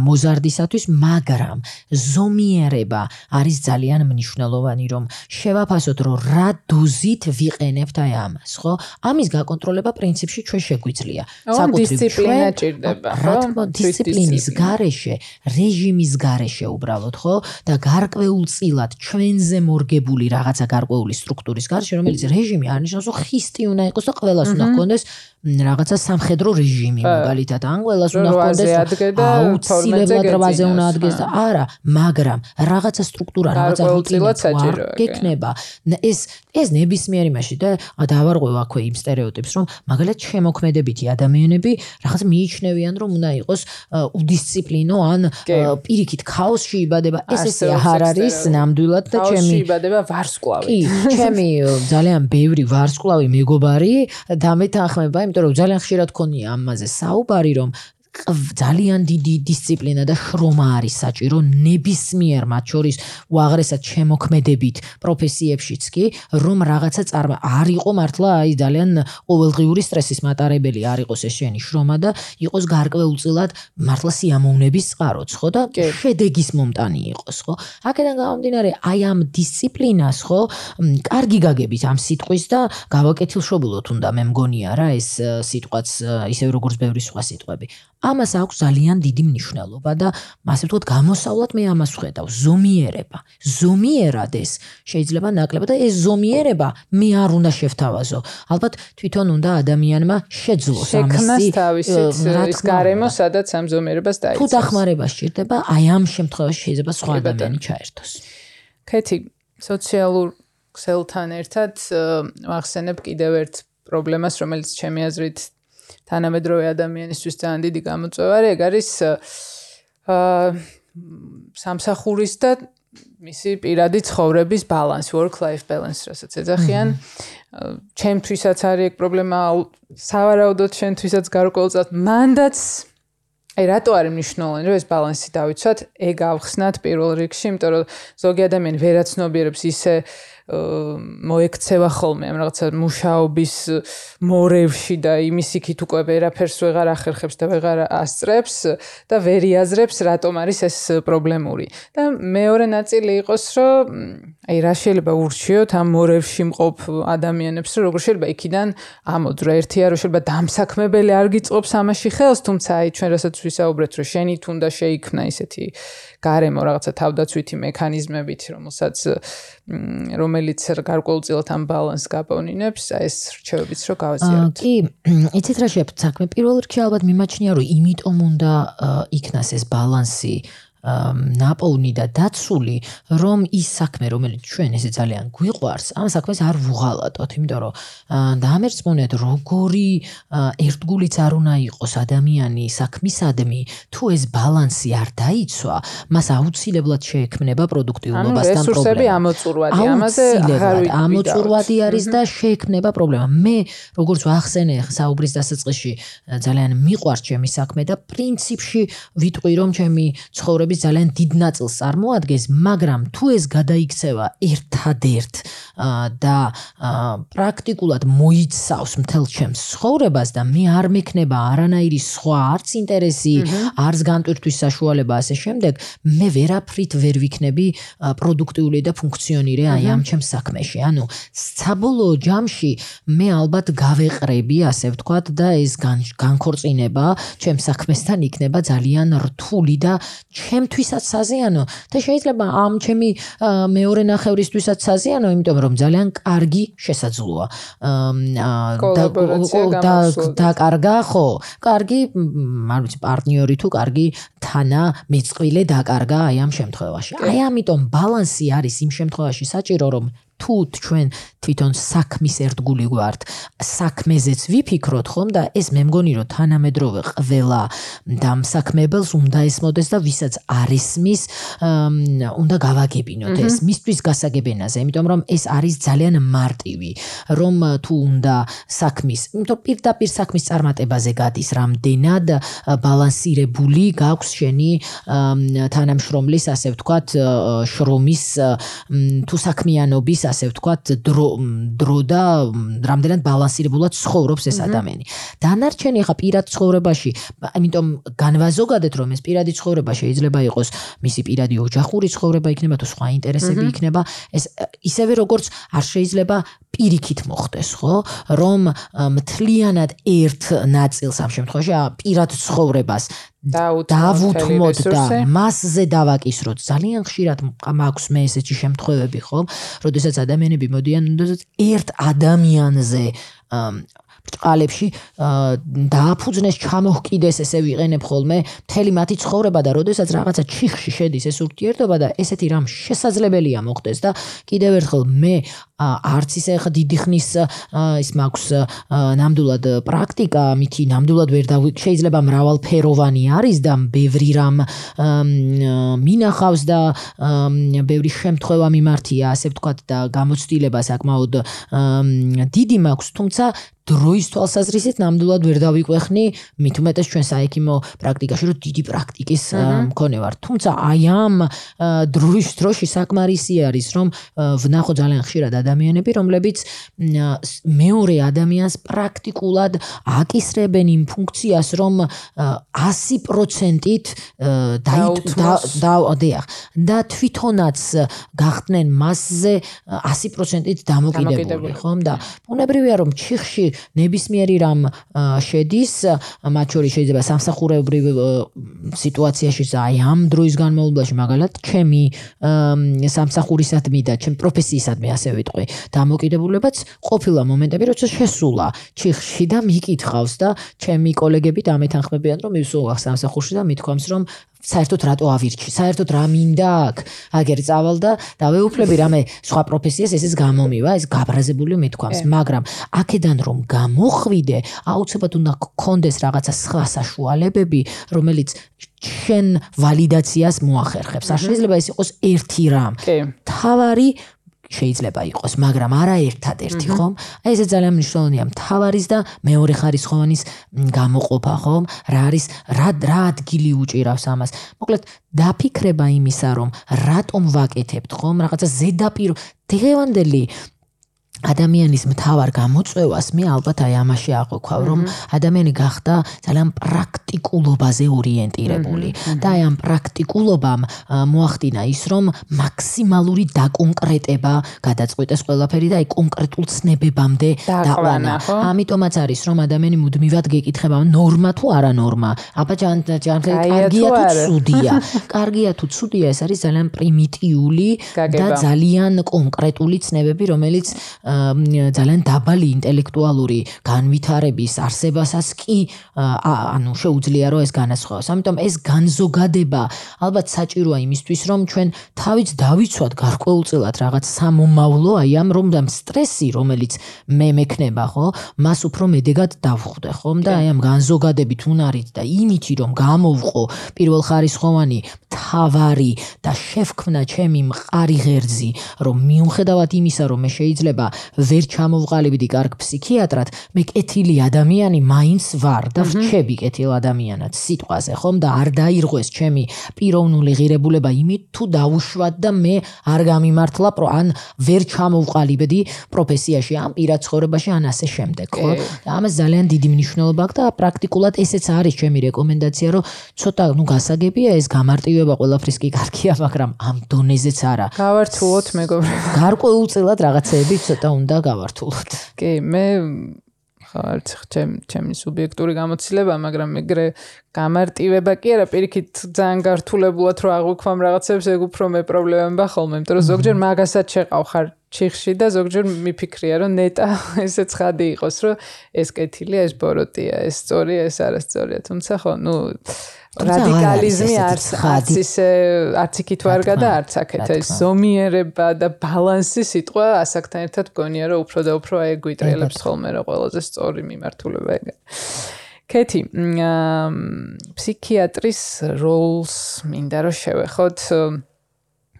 მოზარდისათვის, მაგრამ ზომიერება არის ძალიან მნიშვნელოვანი, რომ შევაფასოთ, რომ რა დოზით ვიყენებთ აი ამას, ხო? ამის გაკონტროლება პრინციპში ჩვენ შეგვიძლია. საკუთრივ დისციპლინა ჭირდება, ხო? დისციპლინის გარეშე, რეჟიმის გარეშე უბრალოდ, ხო? და გარკვეულწილად ჩვენზე მორგებული რაღაცა გარკვეული სტრუქტურის გარეშე, რომელიც რეჟიმი არნიშნავს, რომ ხისტი უნდა იყოს და ყველას უნდა ჰქონდეს რაღაცა სამხედრო რეჟიმი მაგალითად. ან ყველას უნდა ჰქონდეს აუცილებლად რვაზე უნდა ადგეს და არა მაგრამ რაღაცა სტრუქტურა რაღაცა რუტინა გექნება. ეს ეს ნებისმიერ იმაში და დავარღვევ აქვე იმ სტერეოტიპს რომ მაგალითად შემოქმედებითი ადამიანები რაღაც მიიჩნევიან რომ უნდა იყოს უდისციპლინო ან პირიქით ქაოსში იბადება ეს ესე არ არის ნამდვილად და ჩემი ქაოსში იბადება ვარსკვლავი. კი ჩემი ძალიან ბევრი ვარსკვლავი მეგობარი დამეთანხმება იმ იმიტომ რომ ძალიან ხშირად ქონია ამაზე საუბარი რომ ძალიან დიდი დისციპლინა და შრომა არის საჭირო ნებისმიერ მათ შორის უაღრესად შემოქმედებით პროფესიებშიც კი რომ რაღაცა წარმა არ იყო მართლა აი ძალიან ყოველდღიური სტრესის მატარებელი არ იყოს ეს შენი შრომა და იყოს გარკვეულწილად მართლა სიამოვნების წყაროც ხო? და შედეგის მომტანი იყოს ხო? აქედან გამომდინარე აი ამ დისციპლინას ხო კარგი გაგებით ამ სიტყვის და გავაკეთილშობილოთ უნდა მე მგონია რა ეს სიტყვაც ისევ როგორც ბევრი სხვა სიტყვები ამას აქვს ძალიან დიდი მნიშვნელობა და ასე ვთქვათ, გამოსავლად მე ამას ვხედავ, ზომიერება. ზომიერად ეს შეიძლება ნაკლებად და ეს ზომიერება მე არ უნდა შევთავაზო. ალბათ თვითონ უნდა ადამიანმა შეძლოს ამისი. თავისით ის გარემო, სადაც ამ ზომიერებას დაიცავს. თუ დახმარება სჭირდება, აი ამ შემთხვევაში შეიძლება სხვა ადამიანი ჩაერთოს. ქეთი, სოციალურ ქსელთან ერთად ვახსენებ კიდევ ერთ პრობლემას, რომელიც ჩემი აზრით თანამედროვე ადამიანისთვის ძალიან დიდი გამოწვევარი, ეგ არის აა სამსახურის და მისი პირადი ცხოვრების ბალანსი, work life balance, რასაც ეძახიან. ჩემთვისაც არის ეგ პრობლემა, სავარაუდოდ ჩემთვისაც გარკვეულწილად მანდაც აი რატო არის მნიშვნელოვანი რომ ეს ბალანსი დავიცვათ? ეგ ავხსნათ პირველ რიგში, იმიტომ რომ ზოგი ადამიანი ვერაცნობიერებს ისე მოექცევა ხოლმე ამ რაღაცა მუშაობის მორევში და იმის იქით უკვე ვერაფერს ვეღარ ახერხებს და ვეღარ ასწრებს და ვერ იაზრებს რატომ არის ეს პრობლემური. და მეორე ნაწილი იყოს, რომ აი რა შეიძლება ურჩიოთ ამ მორევში მყოფ ადამიანებს, რომ როგორ შეიძლება იქიდან ამოძრა ერთია, რომ შეიძლება დამსაქმებელი არ გიწყობს ამაში ხელს, თუმცა აი ჩვენ რასაც ვისაუბრეთ, რომ შენით უნდა შეიქმნა ისეთი გარემო რაღაცა თავდაცვითი მექანიზმებით, რომელსაც რომელიც გარკვეულწილად ამ ბალანსს გაპოვნინებს, აი ეს რჩევებიც რო გავაზიაროთ. კი, იცით რა შეფთ საქმე, პირველ რიგში ალბათ მიმაჩნია, რომ იმიტომ უნდა იქნას ეს ბალანსი ნაპოვნი და დაცული, რომ ის საქმე, რომელიც ჩვენ ესე ძალიან გვიყვარს, ამ საქმეს არ ვუღალატოთ, იმიტომ რომ დაამერწმუნეთ, როგორი ერთგულიც არ უნდა იყოს ადამიანი საქმისადმი, თუ ეს ბალანსი არ დაიცვა, მას აუცილებლად შეექმნება პროდუქტიულობასთან პრობლემა. რესურსები ამოწურვადი, ამაზე აღარ ვიცი. ამოწურვადი არის და შეექმნება პრობლემა. მე როგორც ვახსენე საუბრის დასაწყისში, ძალიან მიყვარს ჩემი საქმე და პრინციპში ვიტყვი რომ ჩემი ცხოვრება ცხოვრების ძალიან დიდ ნაწილს წარმოადგენს, მაგრამ თუ ეს გადაიქცევა ერთადერთ და პრაქტიკულად მოიცავს მთელ ჩემს ცხოვრებას და მე არ მექნება არანაირი სხვა არც ინტერესი, არც განტვირთვის საშუალება ასე შემდეგ, მე ვერაფრით ვერ ვიქნები პროდუქტიული და ფუნქციონირე აი ამ ჩემს საქმეში. ანუ საბოლოო ჯამში მე ალბათ გავეყრები, ასე ვთქვათ და ეს განქორწინება ჩემს საქმესთან იქნება ძალიან რთული და ჩემ ჩემთვისაც საზიანო და შეიძლება ამ ჩემი მეორე ნახევრისთვისაც საზიანო, იმიტომ რომ ძალიან კარგი შესაძლოა. და და კარგა ხო? კარგი, არ ვიცი, პარტნიორი თუ კარგი თანა მეწყვილე დაკარგა აი ამ შემთხვევაში. აი ამიტომ ბალანსი არის იმ შემთხვევაში საჭირო რომ თუ ჩვენ თვითონ საქმის ერთგული ვართ, საქმეზეც ვიფიქროთ ხომ და ეს მე მგონი რომ თანამედროვე ყველა და საქმებელს უნდა ესმოდეს და ვისაც არის მის უნდა გავაგებინოთ ეს მისთვის გასაგებენაზე, იმიტომ რომ ეს არის ძალიან მარტივი, რომ თუ უნდა საქმის, იმიტომ პირდაპირ საქმის წარმატებაზე გადის რამდენად ბალანსირებული გაქვს შენი თანამშრომლის, ასე ვთქვათ, შრომის თუ საქმიანობის, ასე ვთქვათ, დრო დრო და რამდენად ბალანსირებულად ცხოვრობს ეს ადამიანი. დანარჩენი ხა პირად ცხოვრებაში, ამიტომ განვაზოგადეთ რომ ეს პირადი ცხოვრება შეიძლება იყოს მისი პირადი ოჯახური ცხოვრება იქნება თუ სხვა ინტერესები იქნება, ეს ისევე როგორც არ შეიძლება პირიქით მოხდეს, ხო? რომ მთლიანად ერთ ნაწილს ამ შემთხვევაში პირად ცხოვრებას დავუთმოთ და მასზე დავაკისროთ. ძალიან ხშირად მაქვს მე ესეთი შემთხვევები, ხო? როდესაც ადამიანები მოდიან, როდესაც ერთ ადამიანზე ბრწყალებში დააფუძნეს ჩამოჰკიდეს ესე ვიყენებ ხოლმე. მთელი მათი ცხოვრება და როდესაც რაღაცა ჩიხში შედის ეს ურთიერთობა და ესეთი რამ შესაძლებელია მოხდეს და კიდევ ერთხელ მე არც ისე ხა დიდი ხნის ის მაქვს ნამდვილად პრაქტიკა მითი ნამდვილად ვერ და შეიძლება მრავალფეროვანი არის და ბევრი რამ მინახავს და ბევრი შემთხვევა მიმართია ასე ვთქვათ და გამოცდილება საკმაოდ დიდი მაქვს. თუმცა დროის თვალსაზრისით ნამდვილად ვერ დავიყვეხნი მით უმეტეს ჩვენ საექიმო პრაქტიკაში რომ დიდი პრაქტიკის მქონე ვარ. თუმცა აი ამ დროის დროში საკმარისი არის რომ ვნახო ძალიან ხშირად ადამიანები, რომლებიც მეორე ადამიანს პრაქტიკულად აკისრებენ იმ ფუნქციას, რომ 100%-ით დაუდეახ და თვითონაც გახდნენ მასზე 100%-ით დამოკიდებული, ხომ? და უნებრივია რომ ჩიხში ნებისმიერი რამ შედის, მათ შორის შეიძლება სამსახურებრივ სიტუაციაში აი ამ დროის განმავლობაში მაგალითად ჩემი სამსახურისადმი და ჩემ პროფესიისადმი ასე ვიტყვი. დამოკიდებულებაც ყოფილა მომენტები როცა შესულა ჩიხში და მიკითხავს და ჩემი კოლეგები დამეთანხმებიან რომ მივსულა სამსახურში და მithქვამს რომ საერთოდ რატო ავირჩი? საერთოდ რა მინდა აქ? აგერ წავალ და დავეუფლები რამე სხვა პროფესიას ესეც გამომივა, ეს გაბრაზებული მithქვამს, მაგრამ აქედან რომ გამოხვიდე, აუცილებლად უნდა გქონდეს რაღაცა სხვა საშუალებები, რომელიც შენ ვალიდაციას მოახერხებს. არ შეიძლება ეს იყოს ერთი რამ. თავარი შეიძლება იყოს, მაგრამ არა ერთადერთი, ხომ? აი ესე ძალიან მნიშვნელოვანია მთავარის და მეორე ხარისხოვანის გამოყოფა, ხომ? რა არის რა რა ადგილი უჭირავს ამას? მოკლედ, დაფიქრება იმისა, რომ რატომ ვაკეთებთ, ხომ? რაღაცა ზედაპირ დღევანდელი ადამიანის მთავარ გამოწვევას მე ალბათ აი ამაში აღვქვავ რომ ადამიანი გახდა ძალიან პრაქტიკულობაზე ორიენტირებული და აი ამ პრაქტიკულობამ მოახდინა ის რომ მაქსიმალური დაკონკრეტება გადაწყვეტეს ყველაფერი და აი კონკრეტულ ცნებებამდე დაყვანა ამიტომაც არის რომ ადამიანი მუდმივად გეკითხება ნორმა თუ არა ნორმა? აბა ჯან ჯან კარგია თუ ცუდია? კარგია თუ ცუდია? ეს არის ძალიან პრიმიტიული და ძალიან კონკრეტული ცნებები რომელიც ძალიან დაბალი ინტელექტუალური განვითარების არსებასაც კი ანუ შეუძლია რომ ეს განასხვავოს. ამიტომ ეს განზოგადება ალბათ საჭიროა იმისთვის რომ ჩვენ თავიც დავიცვათ გარკვეულწილად რაღაც სამომავლო აი ამ რომ და სტრესი რომელიც მე მექნება ხო მას უფრო მედეგად დავხვდე ხომ და აი ამ განზოგადებით უნარით და იმითი რომ გამოვყო პირველ ხარისხოვანი თავარი და შევქმნა ჩემი მყარი ღერძი რომ მიუხედავად იმისა რომ მე შეიძლება ვერ ჩამოვყალიბდი კარგ ფსიქიატრად, მე კეთილი ადამიანი მაინც ვარ და ვრჩები კეთილ ადამიანად სიტყვაზე, ხომ და არ დაირღვეს ჩემი პიროვნული ღირებულება იმით თუ დაუშვათ და მე არ გამიმართლა ან ვერ ჩამოვყალიბდი პროფესიაში, ამ პირად ცხოვრებაში ან ასე შემდეგ, ხო? და ამას ძალიან დიდი მნიშვნელობა აქვს და პრაქტიკულად ესეც არის ჩემი რეკომენდაცია, რომ ცოტა ნუ გასაგებია ეს გამარტივება ყველაფრის კი კარგია, მაგრამ ამ დონეზეც არა. გავართულოთ მეგობრებო. გარკვეულწილად რაღაცეები ცოტა უნდა გავართულოთ. კი, მე არც ჩემ ჩემი სუბიექტური გამოცდილება, მაგრამ მეგრე გამარტივება კი არა, პირიქით ძალიან გართულებულად რო აღვქვამ რაღაცებს, ეგ უფრო მე პრობლემებია ხოლმე, იმიტომ რომ ზოგჯერ მაგასაც შეყავ ხარ ჩიხში და ზოგჯერ მიფიქრია რომ ნეტა ესე ცხადი იყოს რომ ეს კეთილია ეს ბოროტია ეს სწორია ეს არასწორია თუმცა ხო ნუ რადიკალიზმი არც არც ისე არც იქით ვარ გადა არც აქეთ ეს ზომიერება და ბალანსი სიტყვა ასაკთან ერთად გონია რომ უფრო და უფრო აი გვიტრიელებს ხოლმე რა ყველაზე სწორი მიმართულება ეგ კეთი ფსიქიატრის როლს მინდა რომ შევეხოთ.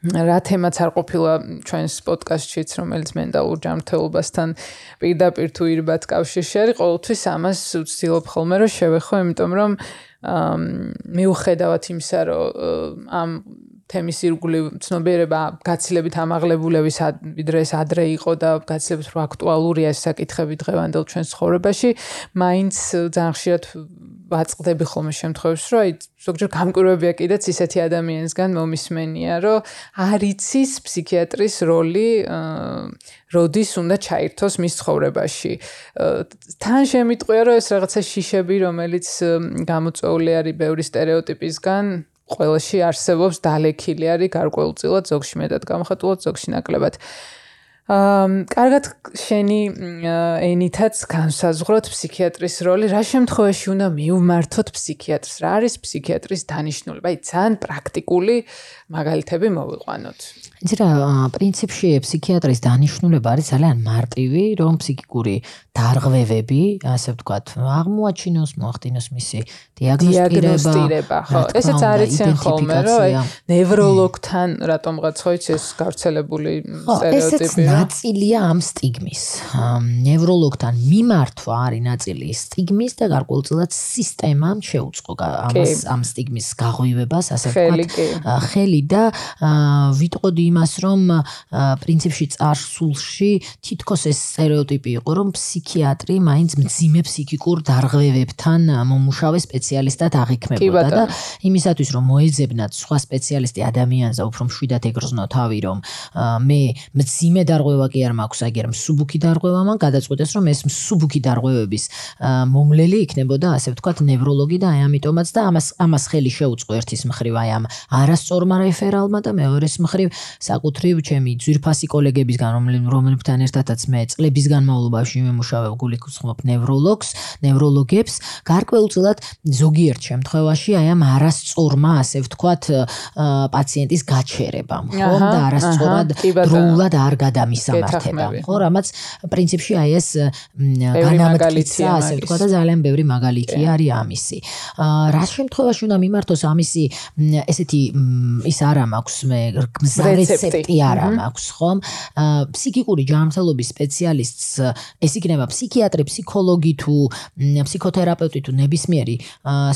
რა თემაც არ ყოფილა ჩვენს პოდკასტშიც, რომელიც მენტალურ ჯანმრთელობასთან პირდაპირ თუ ირბად კავშირში არის, ყოველთვის ამას ვცდილობ ხოლმე რომ შევეხო, იმიტომ რომ მიუხედავად იმისა, რომ ამ თემის ირგვლივ ცნობიერება გაცილებით ამაღლებულების ვიდრე ეს ადრე იყო და გაცილებით უფრო აქტუალურია ეს საკითხები დღევანდელ ჩვენს ცხოვრებაში, მაინც ძალიან ხშირად ვაწყდები ხოლმე შემთხვევებს, რომ აი ზოგჯერ გამკვირვებია კიდეც ისეთი ადამიანისგან მომისმენია, რომ არ იცის ფსიქიატრის როლი როდის უნდა ჩაირთოს მის ცხოვრებაში. თან შემიტყვია, რომ ეს რაღაცა შიშები, რომელიც გამოწვეული არის ბევრი стереოტიპისგან ყველაში არსებობს დალექილი არის გარკვეულწილად ზოგში მეტად გამოხატულად, ზოგში ნაკლებად. აა კარგად შენი ენითაც განსაზღვროთ ფსიქიატრის როლი, რა შემთხვევაში უნდა მიუმართოთ ფსიქიატრს? რა არის ფსიქიატრის დანიშნულება? აი, ძალიან პრაქტიკული მაგალითები მოვიყვანოთ. იცი რა, პრინციპში ფსიქიატრის დანიშნულება არის ძალიან მარტივი, რომ ფსიქიკური დარღვევები, ასე ვთქვათ, აღმოაჩინოს, მოახდინოს მისი დიაგნოსტირება. ხო, ესეც არიციან ხოლმე, რომ აი ნევროლოგთან რატომღაც ხო იცი ეს გავრცელებული სტერეოტიპი რა? ნაწილია ამ სტიგმის. ნევროლოგთან მიმართვა არის ნაწილი სტიგმის და გარკვეულწილად სისტემამ შეუწყო ამას ამ სტიგმის გაღვივებას, ასე ვთქვათ. ხელი და ვიტყოდი იმას, რომ პრინციპში წარსულში თითქოს ეს სტერეოტიპი იყო, რომ ფსიქიატრი მაინც მძიმე ფსიქიკურ დარღვევებთან მომუშავე სპეციალისტად აღიქმებოდა და იმისათვის რომ მოეძებნათ სხვა სპეციალისტი ადამიანზე უფრო მშვიდად ეგრზნო თავი რომ მე მძიმე დარღვევა კი არ მაქვს აგერ მსუბუქი დარღვევა მან გადაწყვეტეს რომ ეს მსუბუქი დარღვევების მომლელი იქნებოდა ასე ვთქვათ ნევროლოგი და აი ამიტომაც და ამას ამას ხელი შეუწყო ერთის მხრივ აი ამ არასწორმა რეფერალმა და მეორეს მხრივ საკუთრივ ჩემი ძვირფასი კოლეგებისგან რომლებთან ერთადაც მე წლების განმავლობაში მემუშავებ გულიქოსხმობ ნევროლოგს, ნევროლოგებს, გარკვეულწილად ზოგიერთ შემთხვევაში აი ამ არასწორმა ასე ვთქვათ პაციენტის გაჩერებამ, ხო? და არასწორად დროულად არ გადამისამართებამ, ხო, რამაც პრინციპში აი ეს განამტკიცა ასე ვთქვათ და ძალიან ბევრი მაგალითი არის ამისი. რა შემთხვევაში უნდა მიმართოს ამისი ესეთი ის არა მაქვს მე რეცეპტი არა მაქვს ხომ ფსიქიკური ჯანმრთელობის სპეციალისტს ეს იქნება ფსიქიატრი, ფსიქოლოგი თუ ფსიქოთერაპევტი თუ ნებისმიერი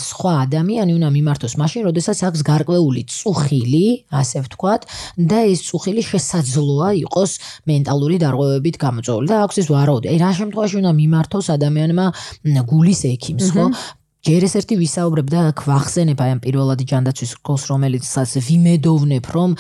სხვა ადამიანი უნდა მიმართოს მაშინ, როდესაც აქვს გარკვეული წუხილი, ასე ვთქვათ, და ეს წუხილი შესაძლოა იყოს მენტალური დარღვევებით გამოწვეული და აქვს ეს ვარაუდი. აი რა შემთხვევაში უნდა მიმართოს ადამიანმა გულის ექიმს, ხო? ჯერ ეს ერთი ვისაუბრებ და ქვახსენებ აი ამ პირველადი ჯანდაცვის სკოლს რომელიცაც ვიმედოვნებ რომ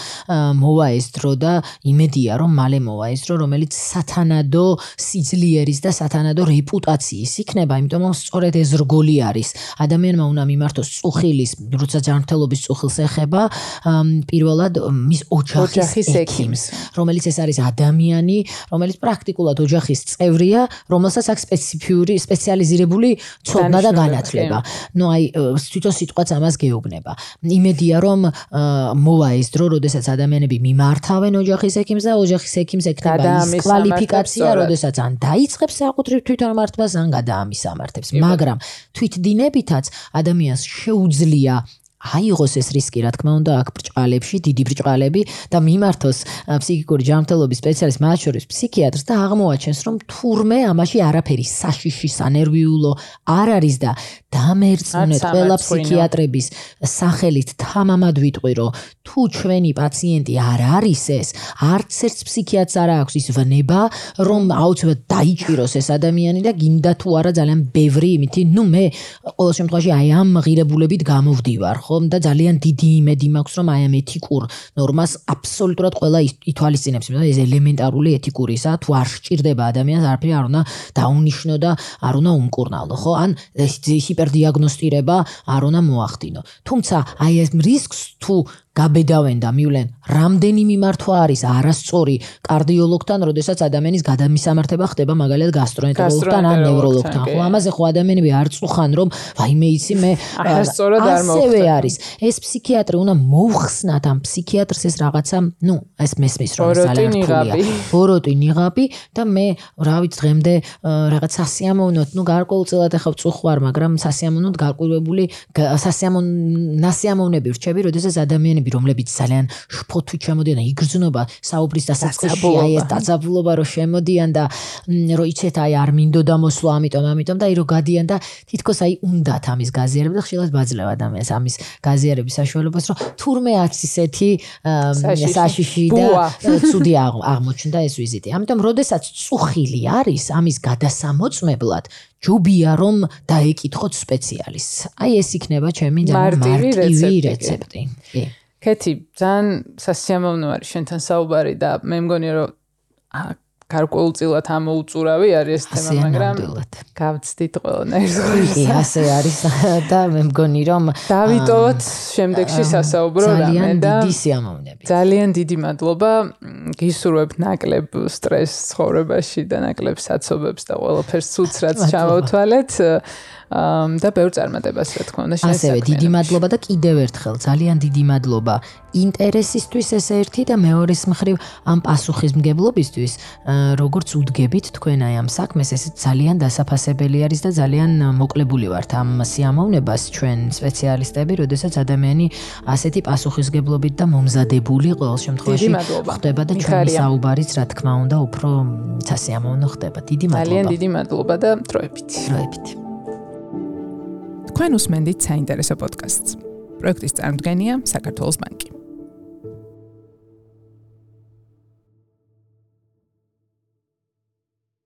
მოვა ეს დრო და იმედია რომ მალე მოვა ეს დრო რომელიც სათანადო სიძლიერის და სათანადო რეპუტაციის იქნება. იმიტომ რომ სწორედ ეს რგოლი არის. ადამიანმა უნდა მიმართოს წუხილის როცა ჯანმრთელობის წუხილს ეხება პირველად მის ოჯახის ექიმს რომელიც ეს არის ადამიანი რომელიც პრაქტიკულად ოჯახის წევრია რომელსაც აქვს სპეციფიური სპეციალიზირებული ცოდნა და განათლება ხდება. ნუ აი თვითონ სიტყვაც ამას გეუბნება. იმედია რომ მოვა ეს დრო, როდესაც ადამიანები მიმართავენ ოჯახის ექიმს და ოჯახის ექიმს ეკნება ის კვალიფიკაცია, როდესაც ან დაიწყებს საკუთრივ თვითონ მართვას, ან გადაამისამართებს. მაგრამ თვითდინებითაც ადამიანს შეუძლია აიღოს ეს რისკი, რა თქმა უნდა, აქ ბრჭყალებში, დიდი ბრჭყალები და მიმართოს ფსიქიკური ჯანმრთელობის სპეციალისტ მათ შორის ფსიქიატრს და აღმოაჩენს, რომ თურმე ამაში არაფერი საშიში, სანერვიულო არ არის და დამერწმუნეთ ყველა ფსიქიატრების სახელით თამამად ვიტყვი, რომ თუ ჩვენი პაციენტი არ არის ეს, არც ერთ ფსიქიატრს არ აქვს ის ვნება, რომ აუცილებლად დაიჭიროს ეს ადამიანი და გინდა თუ არა ძალიან ბევრი იმითი, ნუ მე ყოველ შემთხვევაში აი ამ ღირებულებით გამოვდივარ. ხომ და ძალიან დიდი იმედი მაქვს რომ აი ამ ეთიკურ ნორმას აბსოლუტურად ყველა ითვალისწინებს იმიტომ ეს ელემენტარული ეთიკურისა თუ არ სჭირდება ადამიანს არაფერი არ უნდა დაუნიშნო და არ უნდა უმკურნალო ხო? ან ჰიპერდიაგნოსტირება არ უნდა მოახდინო. თუმცა აი ეს რისკს თუ გაბედავენ და მივლენ რამდენი მიმართვა არის არასწორი კარდიოლოგთან, როდესაც ადამიანის გადამისამართება ხდება მაგალითად გასტროენტეროლოგთან ან ნევროლოგთან. ხო, ამაზე ხო ადამიანები არ წუხან, რომ ვაიმე იცი მე არასწორად არ მოვხდა. ასევე არის. ეს ფსიქიატრი უნდა მოხსნათ ამ ფსიქიატრს ეს რაღაცა, ну, ეს მესმის რომ ძალიან რთულია. ბოროტი ნიღაბი და მე რა ვიცი დღემდე რაღაც სასიამოვნოთ, ну, გარკვეულწილად ახლა წუხვარ, მაგრამ სასიამოვნოთ გარკვეული სასიამოვნო ნასიამოვნები რჩები, როდესაც ადამიანები, რომლებიც ძალიან შფოთვი ჩამოდიან, იგრძნობა საუბრის დასაწყისში, აი ეს დაძაბულობა რო შემოდიან და რო იცეთ აი არ მინდოდა მოსვლა, ამიტომ, ამიტომ და აი რო გადიან და თითქოს აი უნდათ ამის გაზიარება და ხშირად ბაძლევ ადამიანს ამის გაზიარების საშუალებას, რომ თურმე არც ისეთი საშიში და ცუდი აღმოჩნდა ეს ვიზიტი. ამიტომ, როდესაც წუხილი არის ამის გადასამოწმებლად, ჯობია რომ დაეკითხოთ სპეციალისტს. აი ეს იქნება ჩემი მარტივი რეცეპტი. კი. კეთი, ძალიან სასიამოვნო არის შენთან საუბარი და მე მგონი რომ გარკვეულწილად ამოუწურავი არის ეს თემა, მაგრამ გავცდით ყველანაირ ზღურს. კი, ასე არის და მე მგონი რომ დავიტოვოთ შემდეგში სასაუბრო რამე და ძალიან დიდი სიამოვნები. ძალიან დიდი მადლობა. გისურვებ ნაკლებ სტრესს ცხოვრებაში და ნაკლებ საცობებს და ყველაფერს სულს რაც ჩამოვთვალეთ. და ბევრ წარმატებას რა თქმა უნდა შენ ასევე დიდი მადლობა და კიდევ ერთხელ ძალიან დიდი მადლობა ინტერესისთვის ეს ერთი და მეორეს მხრივ ამ პასუხისმგებლობისთვის როგორც უდგებით თქვენ აი ამ საქმეს ეს ძალიან დასაფასებელი არის და ძალიან მოკლებული ვართ ამ სიამოვნებას ჩვენ სპეციალისტები როდესაც ადამიანი ასეთი პასუხისმგებლობით და მომზადებული ყოველ შემთხვევაში ხდება და ჩვენი საუბარიც რა თქმა უნდა უფრო სასიამოვნო ხდება. დიდი მადლობა. ძალიან დიდი მადლობა და დროებით. დროებით თქვენ უსმენთ საინტერესო პოდკასტს. პროექტის წარმოდგენია საქართველოს ბანკი.